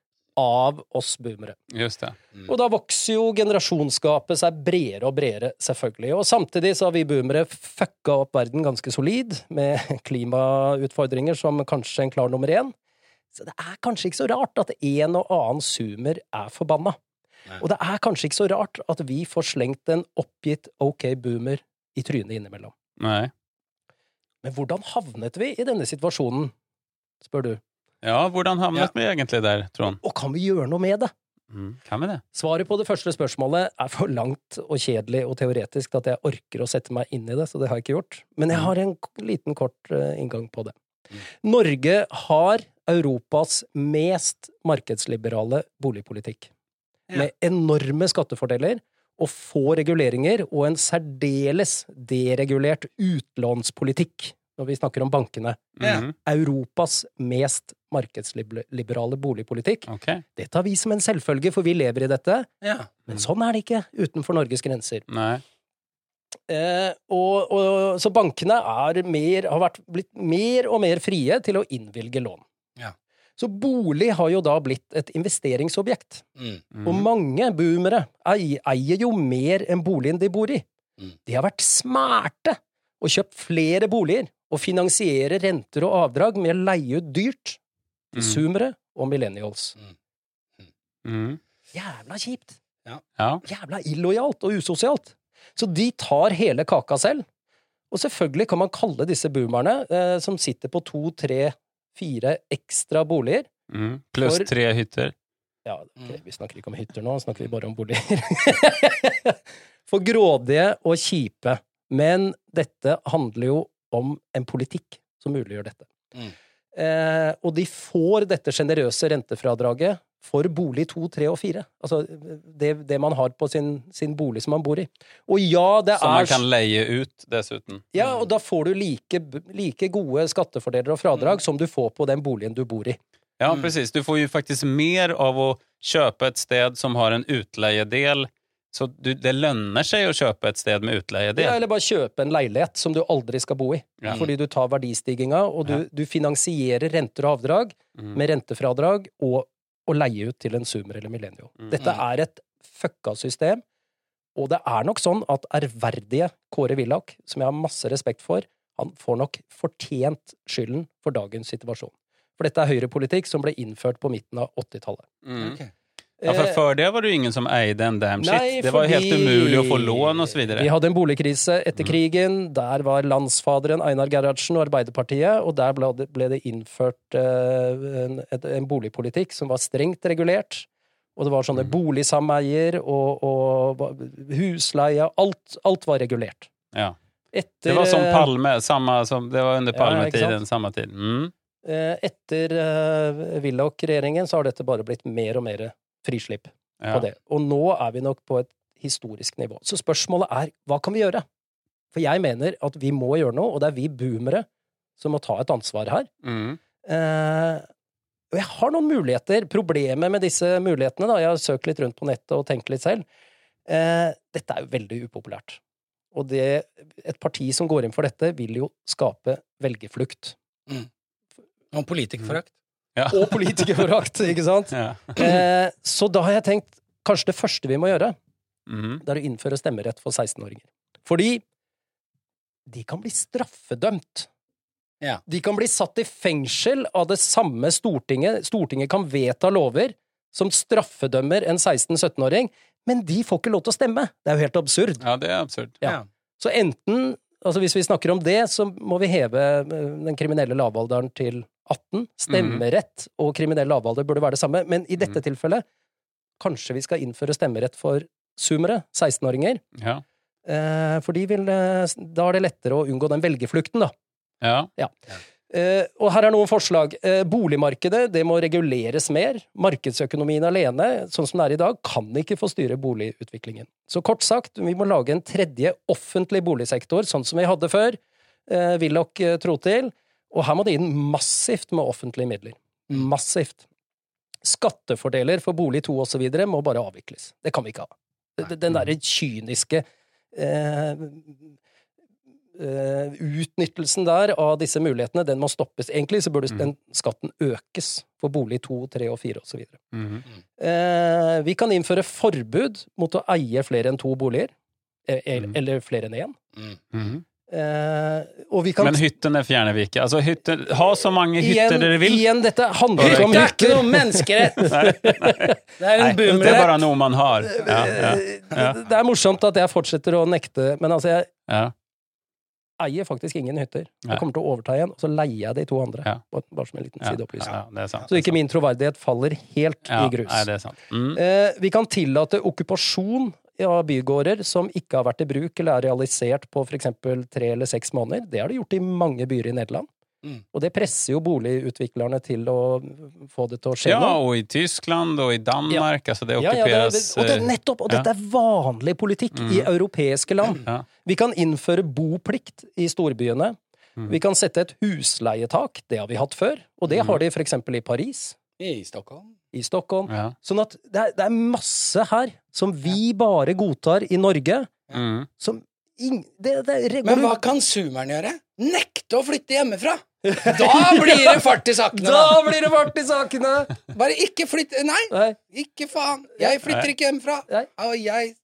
av oss boomere.
Just det.
Og da vokser jo generasjonsgapet seg bredere og bredere, selvfølgelig. Og samtidig så har vi boomere fucka opp verden ganske solid, med klimautfordringer som kanskje en klar nummer én. Så det er kanskje ikke så rart at en og annen zoomer er forbanna.
Nei.
Og det er kanskje ikke så rart at vi får slengt en oppgitt ok boomer i trynet innimellom.
Nei.
Men hvordan havnet vi i denne situasjonen, spør du?
Ja, hvordan havnet vi egentlig der, Trond?
Og kan vi gjøre noe med det?
Mm. Kan vi det?
Svaret på det første spørsmålet er for langt og kjedelig og teoretisk at jeg orker å sette meg inn i det, så det har jeg ikke gjort. Men jeg har en liten kort eh, inngang på det. Norge har Europas mest markedsliberale boligpolitikk.
Ja.
Med enorme skattefordeler og få reguleringer og en særdeles deregulert utlånspolitikk når vi snakker om bankene.
Mm
-hmm.
Europas mest markedsliberale boligpolitikk.
Okay.
Det tar vi som en selvfølge, for vi lever i dette.
Ja.
Men sånn er det ikke utenfor Norges grenser.
Nei.
Eh, og, og, så bankene er mer, har vært, blitt mer og mer frie til å innvilge lån.
Ja.
Så bolig har jo da blitt et investeringsobjekt.
Mm.
Og
Mhm.
mange boomere eier jo mer enn boligen de bor i.
Mm.
De har vært smarte og kjøpt flere boliger og finansiere renter og avdrag med å leie ut dyrt til
Mhm.
zoomere og millennials.
Mhm.
Jævla kjipt!
Ja.
jævla illojalt og usosialt. Så de tar hele kaka selv. Og selvfølgelig kan man kalle disse boomerne, eh, som sitter på to, tre, fire ekstra boliger
mm. Pluss
For-
tre hytter.
Ja, ok,
Mm.
vi snakker ikke om hytter nå, snakker vi bare om boliger. For grådige og kjipe. Men dette handler jo om en politikk som muliggjør dette.
Mm.
Eh, og de får dette sjenerøse rentefradraget for bolig to, tre og fire. Altså det, det man har på sin, sin bolig som man bor i. Og ja, det
Som
er
man kan leie ut, dessuten.
Ja, og da får du like, like gode skattefordeler og fradrag som du får på den boligen du bor i.
Ja,
Mm.
precis. Du får jo faktisk mer av å kjøpe et sted som har en utleiedel. Så du, det lønner seg å kjøpe et sted med
Ja, eller bare kjøpe en leilighet som du aldri skal bo i.
Ja.
Fordi du tar verdistiginga, og du,
Ja.
du finansierer renter og avdrag
mm.
med rentefradrag og å leie ut til en zoomer eller millennial.
Mm.
Dette er et fucka system, og det er nok sånn at ærverdige Kåre Willoch, som jeg har masse respekt for, han får nok fortjent skylden for dagens situasjon. For dette er høyrepolitikk som ble innført på midten av 80-tallet.
Mm.
Ok.
Ja, for
Eh,
før det var det jo ingen som eide en damn shit.
Nei,
det var helt umulig å få lån og så
Vi hadde en boligkrise etter
Mm.
krigen. Der var landsfaderen Einar Gerhardsen og Arbeiderpartiet, og der ble det, innført eh, en, en boligpolitikk som var strengt regulert. Og det var sånne
Mm.
boligsameier og, og husleie. Alt, alt var regulert.
Ja.
Etter,
Det var som
eh,
Palme, samme, som, det var under Palmetiden,
ja,
samme tid. Mm.
eh, Etter eh, Willoch-regjeringen så har dette bare blitt mer og mer frislipp
Ja.
på det. Og nå er vi nok på et historisk nivå. Så spørsmålet er hva kan vi gjøre? For jeg mener at vi må gjøre noe, og det er vi boomere som må ta et ansvar her.
Mm.
Eh, og jeg har noen muligheter. Problemet med disse mulighetene, da, jeg har søkt litt rundt på nettet og tenkt litt selv, eh, dette er jo veldig upopulært. Og det, et parti som går inn for dette, vil jo skape velgerflukt.
Og politikerforakt.
Ja.
Og politikerforakt, ikke sant?
Ja.
Eh, så da har jeg tenkt kanskje det første vi må gjøre,
Mm.
det er å innføre stemmerett for 16-åringer. Fordi de kan bli straffedømt.
Ja.
De kan bli satt i fengsel av det samme Stortinget. Stortinget kan vedta lover som straffedømmer en 16-17-åring, men de får ikke lov til å stemme. Det er jo helt absurd.
ja, det er absurd.
Ja. Så enten Altså Hvis vi snakker om det, så må vi heve eh, den kriminelle lavalderen til 18. Stemmerett og kriminell lavalder burde være det samme, men i dette
Mhm.
tilfellet kanskje vi skal innføre stemmerett for zoomere, 16-åringer.
Ja.
Eh, for de vil, eh, da er det lettere å unngå den velgerflukten, da.
Ja.
Eh, og her er noen forslag. Eh, boligmarkedet det må reguleres mer. Markedsøkonomien alene, sånn som det er i dag, kan ikke få styre boligutviklingen. Så kort sagt, vi må lage en tredje offentlig boligsektor, sånn som vi hadde før. Eh, Willoch eh, tro til. Og her må det inn massivt med offentlige midler. Massivt. Skattefordeler for bolig 2 osv. må bare avvikles. Det kan vi ikke ha. Den- derre kyniske eh, eh, utnyttelsen der av disse mulighetene, den må stoppes. Egentlig så burde
Mm.
den skatten økes for bolig to, tre og 4 osv.
Mhm.
Eh, vi kan innføre forbud mot å eie flere enn to boliger. Eh,
Mm.
Eller flere enn én.
Mm.
Eh, og vi kan
Men hyttene fjerner vi ikke. Altså, hytter, ha så mange hytter
igjen,
dere vil.
igjen, dette handler ikke om
Det er ikke noe menneskerett! Det er
Nei,
boomerett.
det er bare noe man har. Ja, ja, ja.
Det er morsomt at jeg fortsetter å nekte, men altså, jeg
ja.
eier faktisk ingen hytter. Jeg kommer til å overta en, og så leier jeg de to andre.
Ja.
Bare- som en liten sideopplysning.
ja, det.
Så ikke min troverdighet faller helt
ja,
i grus.
Nei, det er sant. Mm.
uh, vi kan tillate okkupasjon av bygårder som ikke har vært i bruk eller er realisert på f.eks. tre eller seks måneder. Det har de gjort i mange byer i Nederland.
Mm.
Og det presser jo boligutviklerne til å få det til å skje
Ja, og i Tyskland og i Danmark. Altså, det
Ja, ja, det,
okkuperes
og det
eh,
nettopp, og
ja.
dette er vanlig politikk i
Mm.
europeiske land.
ja.
Vi kan innføre boplikt i storbyene.
Mm.
Vi kan sette et husleietak. Det har vi hatt før. Og det
Mm.
har de f.eks. i Paris,
I Stockholm.
i Stockholm.
Ja.
Sånn at det er, det er masse her som vi bare godtar i Norge.
Mm.
Som ing, det, det,
Men hva kan zoomeren gjøre? Nekte å flytte hjemmefra! Da blir det fart i sakene!
Da
Da.
blir det fart i sakene!
Bare ikke flytte Nei,
Nei,
ikke faen! Jeg flytter
Nei.
ikke hjemmefra. Og jeg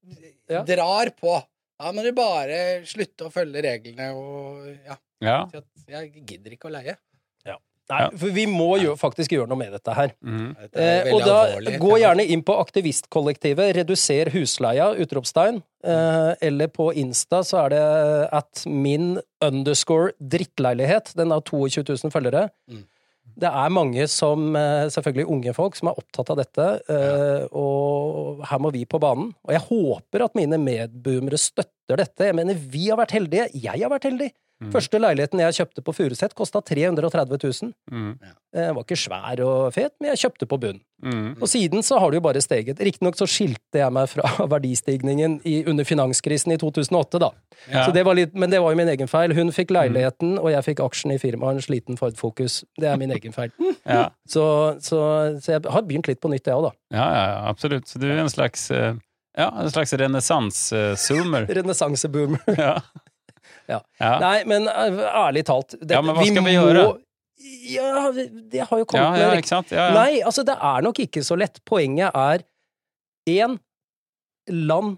Ja.
drar på. Da må du bare slutte å følge reglene og Ja.
ja.
Jeg gidder ikke å leie.
Nei,
Ja.
for vi må jo faktisk gjøre noe med dette her.
Mm.
Dette
Eh, og da
alvorlig.
gå gjerne inn på aktivistkollektivet, reduser husleia, utropstegn. Eh, eller på Insta så er det at min underscore drittleilighet. Den har 22 000 følgere.
Mm.
Det er mange som, eh, selvfølgelig unge folk, som er opptatt av dette, eh, og her må vi på banen. Og jeg håper at mine medboomere støtter dette. Jeg mener, vi har vært heldige. Jeg har vært heldig.
Mm.
Første leiligheten jeg kjøpte på Furuset, kosta 330 000.
Mm.
Eh, var ikke svær og fet, men jeg kjøpte på bunn.
Mm.
Og siden så har det jo bare steget. Riktignok så skilte jeg meg fra verdistigningen i, under finanskrisen i 2008, da.
Ja.
Så det var litt, men det var jo min egen feil. Hun fikk leiligheten, og jeg fikk aksjen i firmaet, en sliten Ford Focus. Det er min egen feil.
Ja.
Så, så, så jeg har begynt litt på nytt, jeg òg, da.
Ja, ja, ja, absolutt. Så du er en slags, eh, ja, en slags renessans-zoomer.
Renessanseboomer.
Ja.
Ja. Nei, men eh, ærlig talt det,
Ja, men hva skal vi gjøre?
Ja, det har jo kommet
Ja? Ja, ja.
Nei, altså det er nok ikke så lett. Poenget er én land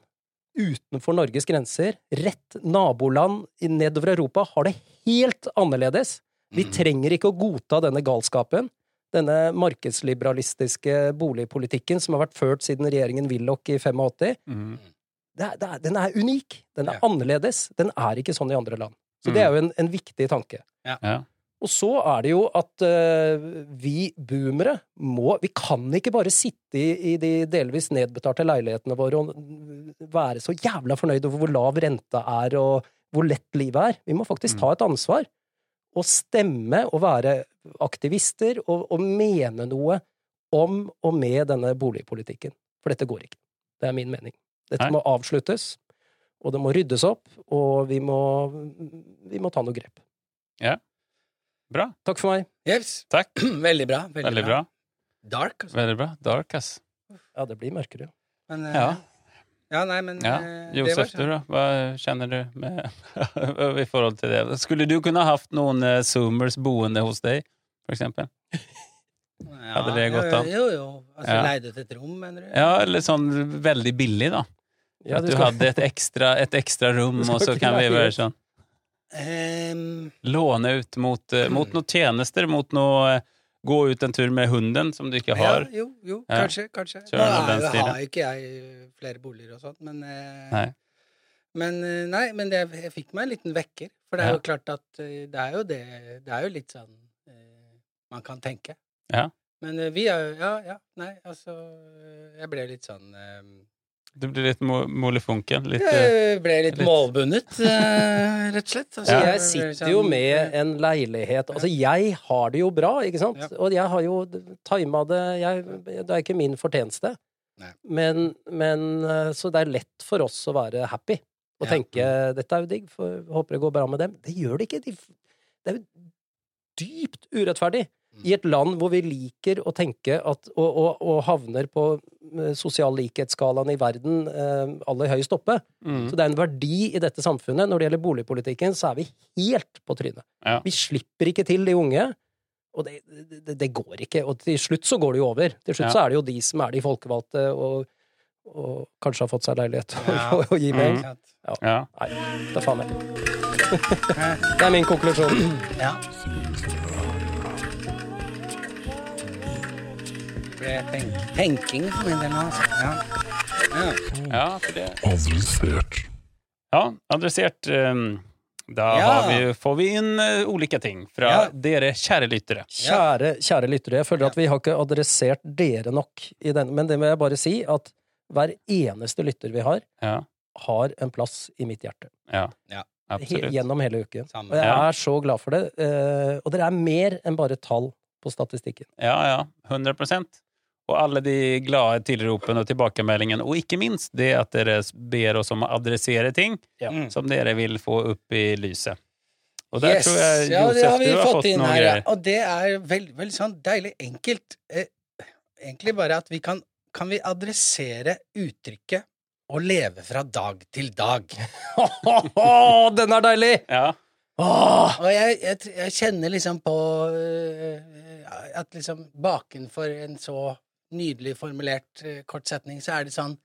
utenfor Norges grenser, rett naboland nedover Europa, har det helt annerledes. Vi
Mm.
trenger ikke å godta denne galskapen. Denne markedsliberalistiske boligpolitikken som har vært ført siden regjeringen Willoch i 85.
Mm.
Det er, det er, den er unik. Den er
Ja.
annerledes. Den er ikke sånn i andre land. Så det er jo en, en viktig tanke.
Ja.
Og så er det jo at uh, vi boomere må Vi kan ikke bare sitte i, i de delvis nedbetalte leilighetene våre og være så jævla fornøyde over hvor lav renta er og hvor lett livet er. Vi må faktisk
Mm.
ta et ansvar. Og stemme og være aktivister og, og mene noe om og med denne boligpolitikken. For dette går ikke. Det er min mening. Dette
Nei.
må avsluttes, og det må ryddes opp, og vi må, vi må ta noe grep. Ja.
Bra.
Takk for meg.
Yes.
Takk.
Veldig bra. Veldig,
Veldig bra.
Dark, altså.
Veldig bra. Dark, ass.
Ja, det blir mørkere.
Men, uh,
Ja.
ja, nei, men
Ja.
eh, det
Josef, du da? Hva kjenner du med, i forhold til det? Skulle du kunne hatt noen uh, zoomers boende hos deg, for eksempel?
Ja,
Hadde det gått an?
Jo, jo. Altså,
Ja.
Leid ut et rom, mener du?
Ja, eller sånn veldig billig, da.
Ja,
At
du
du
skal-
hadde et ekstra, et ekstra rom, og så kan vi være sånn
um...
Låne ut mot, eh, mot noen tjenester, mot noe eh, Gå ut en tur med hunden, som du ikke har.
Ja, jo, jo,
Ja.
kanskje. kanskje. Nå
stilen.
har ikke jeg flere boliger og sånt, men eh,
Nei.
Men, eh, nei, men det, jeg fikk meg en liten vekker. For det er
Ja.
jo klart at eh, det er jo det Det er jo litt sånn eh, man kan tenke.
Ja.
Men eh, vi er jo Ja, ja. Nei, altså eh, Jeg ble litt sånn eh,
Du blir litt mo molefonken. Litt eh,
Jeg ble litt
litt-
målbundet, eh, rett og slett. Altså,
Ja.
Jeg sitter jo med en leilighet Altså, jeg har det jo bra, ikke sant?
Ja.
Og jeg har jo tima det jeg, Det er ikke min fortjeneste. Men, men eh, Så det er lett for oss å være happy og
Ja.
tenke 'dette er jo digg, for håper det går bra med dem'. Det gjør det ikke. De, det er jo dypt urettferdig.
Mm.
I et land hvor vi liker å tenke at Og, og, og havner på eh, sosial likhetsskalaen i verden eh, aller høyest oppe.
Mm.
Så det er en verdi i dette samfunnet. Når det gjelder boligpolitikken, så er vi helt på trynet.
Ja.
Vi slipper ikke til de unge. Og det, det, det går ikke. Og til slutt så går det jo over. Til slutt
Ja.
så er det jo de som er de folkevalgte, og, og kanskje har fått seg leilighet
Ja.
og, og gi mer.
Mm.
Ikke?
Ja.
Nei, det er faen meg. det er min konklusjon.
Ja. Tenk tenking for min del nå, altså. Ja. Ja.
ja, for det
Adressert.
Ja, adressert. Um, Da
Ja.
har vi, får vi inn uh, ulike ting fra
Ja.
dere kjære lyttere.
Kjære, kjære lyttere, jeg føler at vi har ikke adressert dere nok i denne, men det må jeg bare si, at hver eneste lytter vi har,
Ja,
har en plass i mitt hjerte.
ja.
Ja.
He, gjennom hele uken.
Samme.
Og jeg
Ja.
er så glad for det. Uh, og dere er mer enn bare tall på statistikken.
Ja, ja. 100 Og alle de glade tilropene og tilbakemeldingene, og ikke minst det at dere ber oss om å adressere ting
Ja.
Mm.
som dere vil få opp i lyset. Og der
Yes.
tror jeg,
ja, det har vi
du har
fått
fått
inn
noen
her, ja. Og det er veldig, vel sånn deilig enkelt. Eh, egentlig bare at vi kan Kan vi adressere uttrykket 'å leve fra dag til dag'?
Den er deilig!
Ja.
Åh!
Og jeg, jeg, jeg kjenner liksom på øh, at liksom bakenfor en så nydelig formulert øh, kort setning, så er det sånn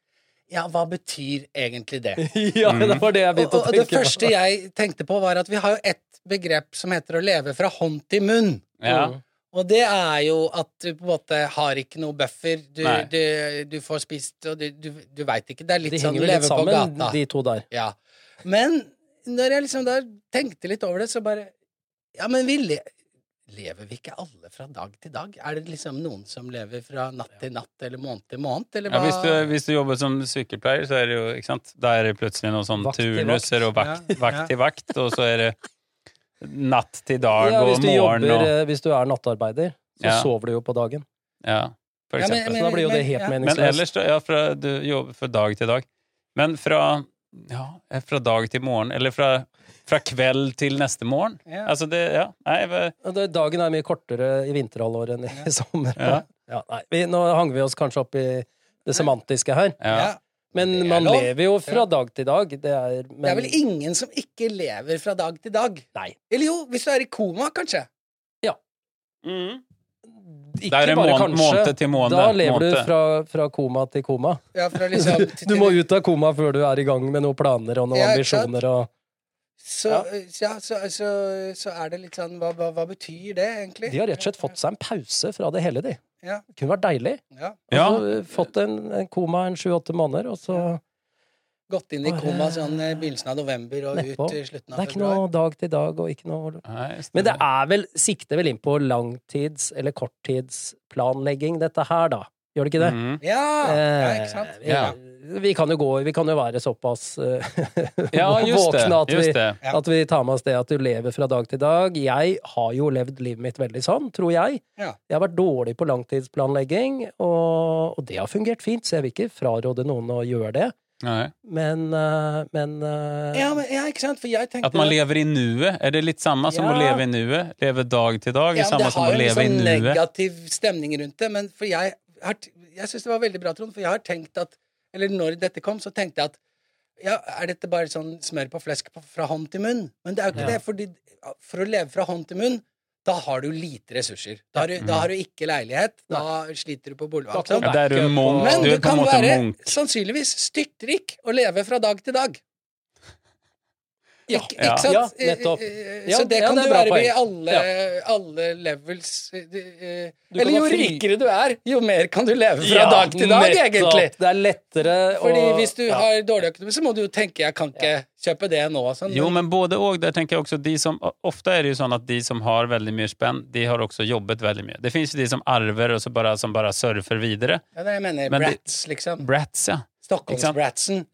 Ja, hva betyr egentlig det?
Ja, det var det jeg begynte å
og,
på.
og det første jeg tenkte på, var at vi har jo ett begrep som heter å leve fra hånd til munn.
ja.
Mm.
Og det er jo at du på en måte har ikke noe buffer. Du, du, du får spist, og du, du, du veit ikke. Det er litt
De
sånn å leve på gata.
de to der.
Ja. Men når jeg liksom da tenkte litt over det, så bare Ja, men vi le lever vi ikke alle fra dag til dag? Er det liksom noen som lever fra natt til natt eller måned til måned, eller
Ja, hvis, du, hvis du jobber som sykepleier, så er det jo ikke sant? Da er det plutselig noen sånn
Vakt
turnuser og vakt,
Ja,
vakt til vakt, og så er det natt til dag
Ja,
og morgen
jobber,
og
eh, hvis du er nattarbeider, så
Ja.
sover du jo på dagen.
Ja, for
Ja, men-
eksempel.
Så da blir jo det helt
ja.
Men ellers, ja, fra, du jobber fra dag til dag. Men fra, ja, fra dag til morgen, eller fra, fra kveld til neste morgen.
Ja.
Altså det, ja, nei,
det- Dagen er mye kortere i vinterhalvåret enn i sommer.
Ja.
Ja, nei, vi, nå hang vi oss kanskje opp i det semantiske her. Men man
lov.
lever jo fra dag til dag. Det er, men,
Det er vel ingen som ikke lever fra dag til dag?
Nei.
Eller jo, hvis du er i koma, kanskje? Ja.
Mm.
Ikke
er
bare
måned,
kanskje.
måned til måned,
Da lever
måned.
du fra, fra koma til koma.
Ja, fra liksom
Du må ut av koma før du er i gang med noen planer og noen
Ja,
ambisjoner. Og
Så, ja, så, så, så er det litt sånn hva, hva, hva betyr det, egentlig?
de har rett og slett fått seg en pause fra det hele, de.
Ja.
Det kunne vært deilig.
Ja.
Ja.
Altså, fått en, en koma en sju-åtte måneder, og så
Gått inn i koma sånn i begynnelsen av november og
Nedpå.
ut i slutten
Det er ikke
februar.
noe dag til dag og ikke noe
Nei,
Men det er vel sikter vel inn på langtids- eller korttidsplanlegging, dette her, da. Gjør det ikke det?
Mm.
Ja, ja, ikke sant?
Eh,
Ja.
Vi, kan jo gå Vi kan jo være såpass eh,
Ja,
våkne at vi,
Just det.
Ja.
at vi tar med oss det at du lever fra dag til dag. Jeg har jo levd livet mitt veldig sånn, tror jeg.
Ja.
Jeg har vært dårlig på langtidsplanlegging, og, og det har fungert fint, så jeg vil ikke fraråde noen å gjøre det.
Nei.
Men, eh, men eh,
Ja, men, ja, ikke sant? For jeg tenkte
At man lever i nuet. Er det litt samme som
Ja.
å leve i nuet? Leve dag til dag
ja,
samme
Det
som
har
å
jo en
leve i
sånn
nuet?
negativ stemning rundt det, men for jeg har Jeg syns det var veldig bra, Trond, for jeg har tenkt at Eller når dette kom, så tenkte jeg at ja, er dette bare sånn smør på flesk på- fra hånd til munn? Men det er jo ikke
Ja.
det, fordi for å leve fra hånd til munn da har du lite ressurser. Da har du, da har du ikke leilighet. Da sliter du på bolig.
Da
alt sånt.
kan
Ja, der du monk.
Men
Du
kan være
monk.
sannsynligvis styrtrik og leve fra dag til dag.
Ja.
Ik
ikke sant?
Ja, nettopp. Ja,
Så det
ja,
kan
det
du
bra
være i alle, alle levels eh, eh, Eller jo
fri-
rikere du er, jo mer kan du leve fra
Ja,
dag til dag,
nettopp.
egentlig.
Det er lettere
Fordi hvis du
ja.
har dårlig økonomi, så må du jo tenke jeg kan ikke kjøpe det nå. Sånn.
Jo, men både og. Der tenker jeg også de som, ofte er det jo sånn at de som har veldig mye spenn, de har også jobbet veldig mye. Det finnes jo de som arver og så bare, som bare surfer videre.
ja, det er jeg mener.
Men
Brats, liksom.
Brats, ja.
Stockholms-bratsen.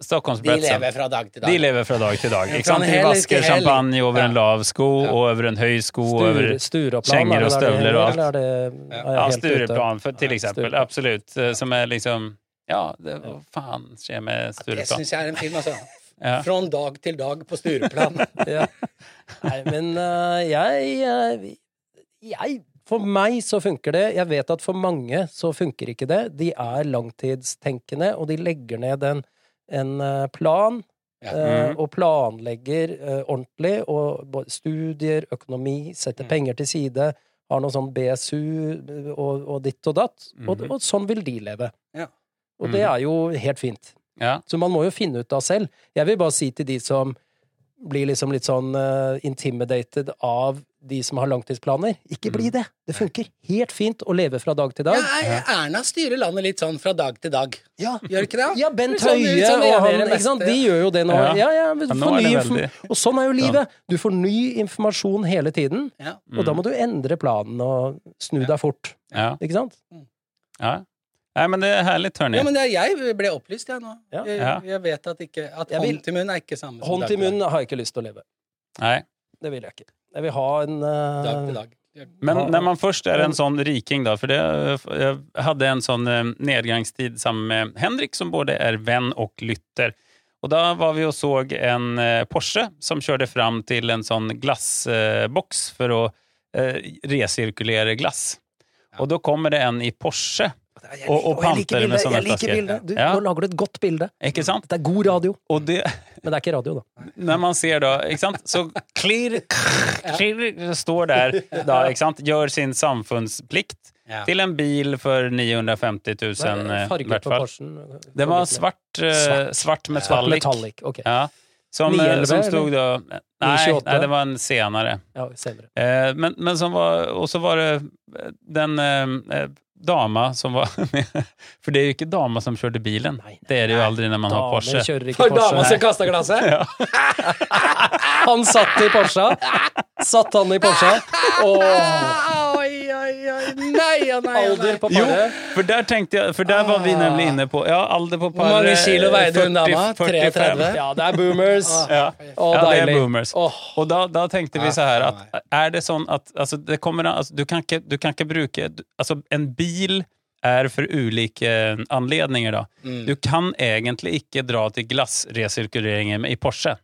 De lever fra dag til dag.
De lever fra dag til dag. Ikke sant? De vasker champagne over en lav sko
Ja.
og over en høy sko
Stur,
over kjenger
er
og
det det
støvler og alt.
det,
Ja.
Stureplan, for, til eksempel. Absolutt. Eh, Som er liksom Ja, det, hva faen skjer med
Det
Stureplan?
syns jeg er en film, altså.
Ja.
Fra dag til dag på Stureplan.
Ja. Nei, men uh, jeg, jeg, jeg For meg så funker det. Jeg vet at for mange så funker ikke det. De er langtidstenkende, og de legger ned en, en eh, plan.
Ja.
eh,
Mhm.
Og planlegger eh, ordentlig, og studier, økonomi, setter
Mm.
penger til side, har noe sånn BSU og, og ditt og datt. og,
Mhm.
og sånn vil de leve.
Ja.
Og det
Mhm.
er jo helt fint.
Ja.
Så man må jo finne ut av selv. Jeg vil bare si til de som blir liksom litt sånn uh, intimidated av de som har langtidsplaner, ikke bli det. Det funker helt fint å leve fra dag til dag.
Ja, Erna styrer landet litt sånn fra dag til dag.
Ja,
Gjør ikke det?
ja Bent
sånn-
Høie
sånn
og han, ikke sant? De gjør jo det nå.
Ja.
Ja, ja, du
nå er
Og sånn er jo livet. Du får ny informasjon hele tiden, og da må du endre planen og snu deg fort. Ikke sant?
ja. Nei, men det er herlig, Tørni.
Ja, men det, er- jeg ble opplyst, jeg nå.
Ja.
Jeg, jeg vet at, ikke, at
Jeg vil-
hånd til munn er ikke samme som
Hånd til munn har jeg ikke lyst til å leve.
Nei.
Det vil jeg ikke. Jeg vil ha en uh...
Dag til dag.
Men når man først er en sånn riking da, for det, jeg hadde en sånn nedgangstid sammen med Henrik som både er venn og lytter. Og da var vi og så en eh, Porsche som kjørte fram til en sånn glassboks for å resirkulere glass. Og da kommer det en i Porsche,
Jeg,
Og- og
og
panter med
bildet,
sånne flasker.
Du,
Ja.
Nå lager du et godt bilde.
ikke sant?
Det er god radio.
Och det,
Men det er ikke radio, da.
Når man ser da, ikke sant? så klirr, klirr, står der, da, ikke sant? gjør sin samfunnsplikt.
Ja.
Til en bil for 950 000
Hva er
eh, i hvert
på
fall. Den var svart, eh,
Svart.
svart
Svart
metallic.
metallic. Okay.
Ja. Som, eh,
911,
som stod da
nei,
nei, det var en senere.
Ja, senere.
Eh, men, men som var, Og så var det eh, den eh, eh, dama som var med. For det er jo ikke dama som kjørte bilen. Det er det jo aldri når man har Porsche.
For dama som kasta glasset?
Ja.
Han satt i Porsche. Satt han i Porsche. Og
Nei og nei
alder på
Jo,
paret.
där tänkte jeg For der var vi nemlig inne på, ja, alder på par,
Hvor mange kilo veide hun
40,
dama?
45.
33?
Ja, det er boomers.
Ja,
Å,
ja det er
deilig.
boomers.
Åh,
Og da, da tenkte vi så
her
at er det sånn at altså, det kommer, altså, du, kan ikke, du kan inte bruka, Altså, en bil er for ulike anledninger da.
Mm.
Du kan egentlig ikke dra til glassresirkuleringen i Porsche.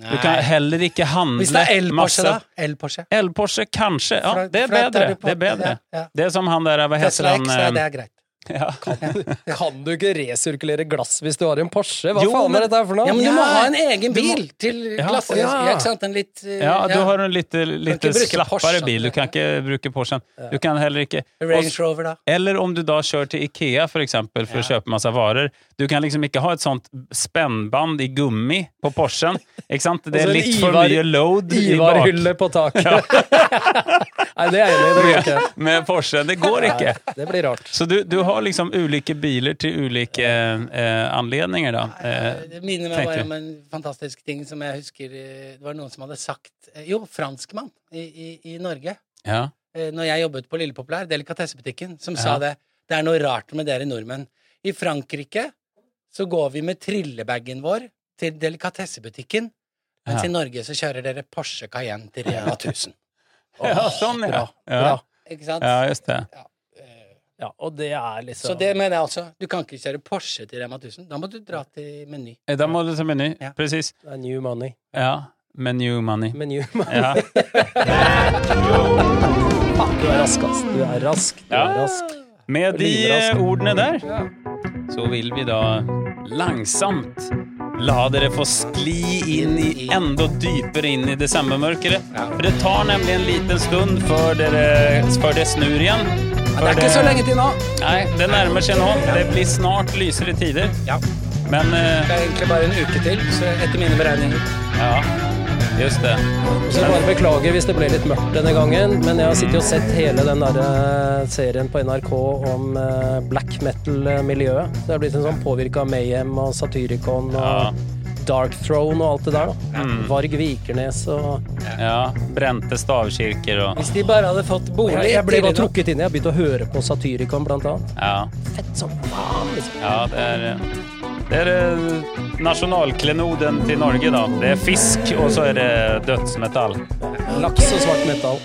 Du kan heller ikke handle
Hvis det er el-Porsche, da? El-Porsche.
El-Porsche, kanskje. Ja,
fra,
det er bedre. Det er bedre.
Ja, ja.
Det er som han der, hva heter han? Eh,
det er greit.
ja.
kan du ikke resirkulere glass hvis du har en Porsche? Hva
Jo,
faen
men-
er dette her for noe?
Ja, men du må
Ja.
ha en egen
bil må-
til
Ja,
glasset.
ja.
Ja, ikke? En litt eh,
ja, du har en litt,
ikke
litt slappere
Porsche.
bil. Du kan ikke bruke Porschen. Du kan heller ikke
Range Rover, da.
Eller om du da kjører til Ikea for eksempel, for å kjøpe masse varer. Du kan liksom ikke ha et sånt spennband i gummi på Porschen. Ikke sant? Det er
en
litt for mye load i bak
Ivar-hylle på taket. Nei, det er enig. Det går ikke.
med Porsche. Det går ikke.
Det blir rart.
Så du, du har liksom ulike biler til ulike eh, anledninger, da. Eh,
Det minner meg bare om en fantastisk ting som jeg husker eh, Det var noen som hadde sagt eh, Jo, franskmann i, i, i Norge.
ja.
eh, Når jeg jobbet på Lille Populær, delikatessebutikken, som
Ja.
sa det. Det er noe rart med dere nordmenn. I Frankrike så går vi med trillebagen vår til delikatessebutikken, mens
Ja.
i Norge så kjører dere Porsche Cayenne til Rema 1000.
ja, sånn, ja.
Bra.
Ja,
bra.
Ikke sant?
ja just det.
Ja.
Ja, og det er liksom
Så det mener jeg altså. Du kan ikke kjøre Porsche til Rema 1000. Da må du dra til Meny.
Eh, Da må du til meny.
Ja.
Precis.
Det er new money.
Ja. Menu money.
Menu money.
Ja.
Du er rask, ass. Du er rask. Du er rask.
Med de ordene der så vil vi da langsomt la dere få skli inn i enda dypere inn i desembermørket. For det tar nemlig en liten stund før, dere, før det snur igjen.
Det er ikke så lenge til nå.
Nei, det nærmer seg nå. Det blir snart lysere tider.
Ja.
Men eh,
Det er egentlig bare en uke til, så etter mine beregninger.
ja, just det.
Så jeg bare beklager hvis det ble litt mørkt denne gangen, men jeg har sittet og sett hele den der eh, serien på NRK om eh, black metal-miljøet. Det har blitt en sånn påvirka av Mayhem og Satyricon og
Ja.
Dark Throne og alt det der. da.
Mm.
Varg Vikernes og
Ja, brente stavkirker og
Hvis de bare hadde fått bolig
Jeg, jeg ble bare trukket inn Jeg har begynt å høre på Satyricon, blant annet.
Ja.
Fett som faen, liksom.
Ja, det er Det er eh, nasjonalklenoden til Norge, da. Det er fisk, og så er det dødsmetall.
Laks og svart metall.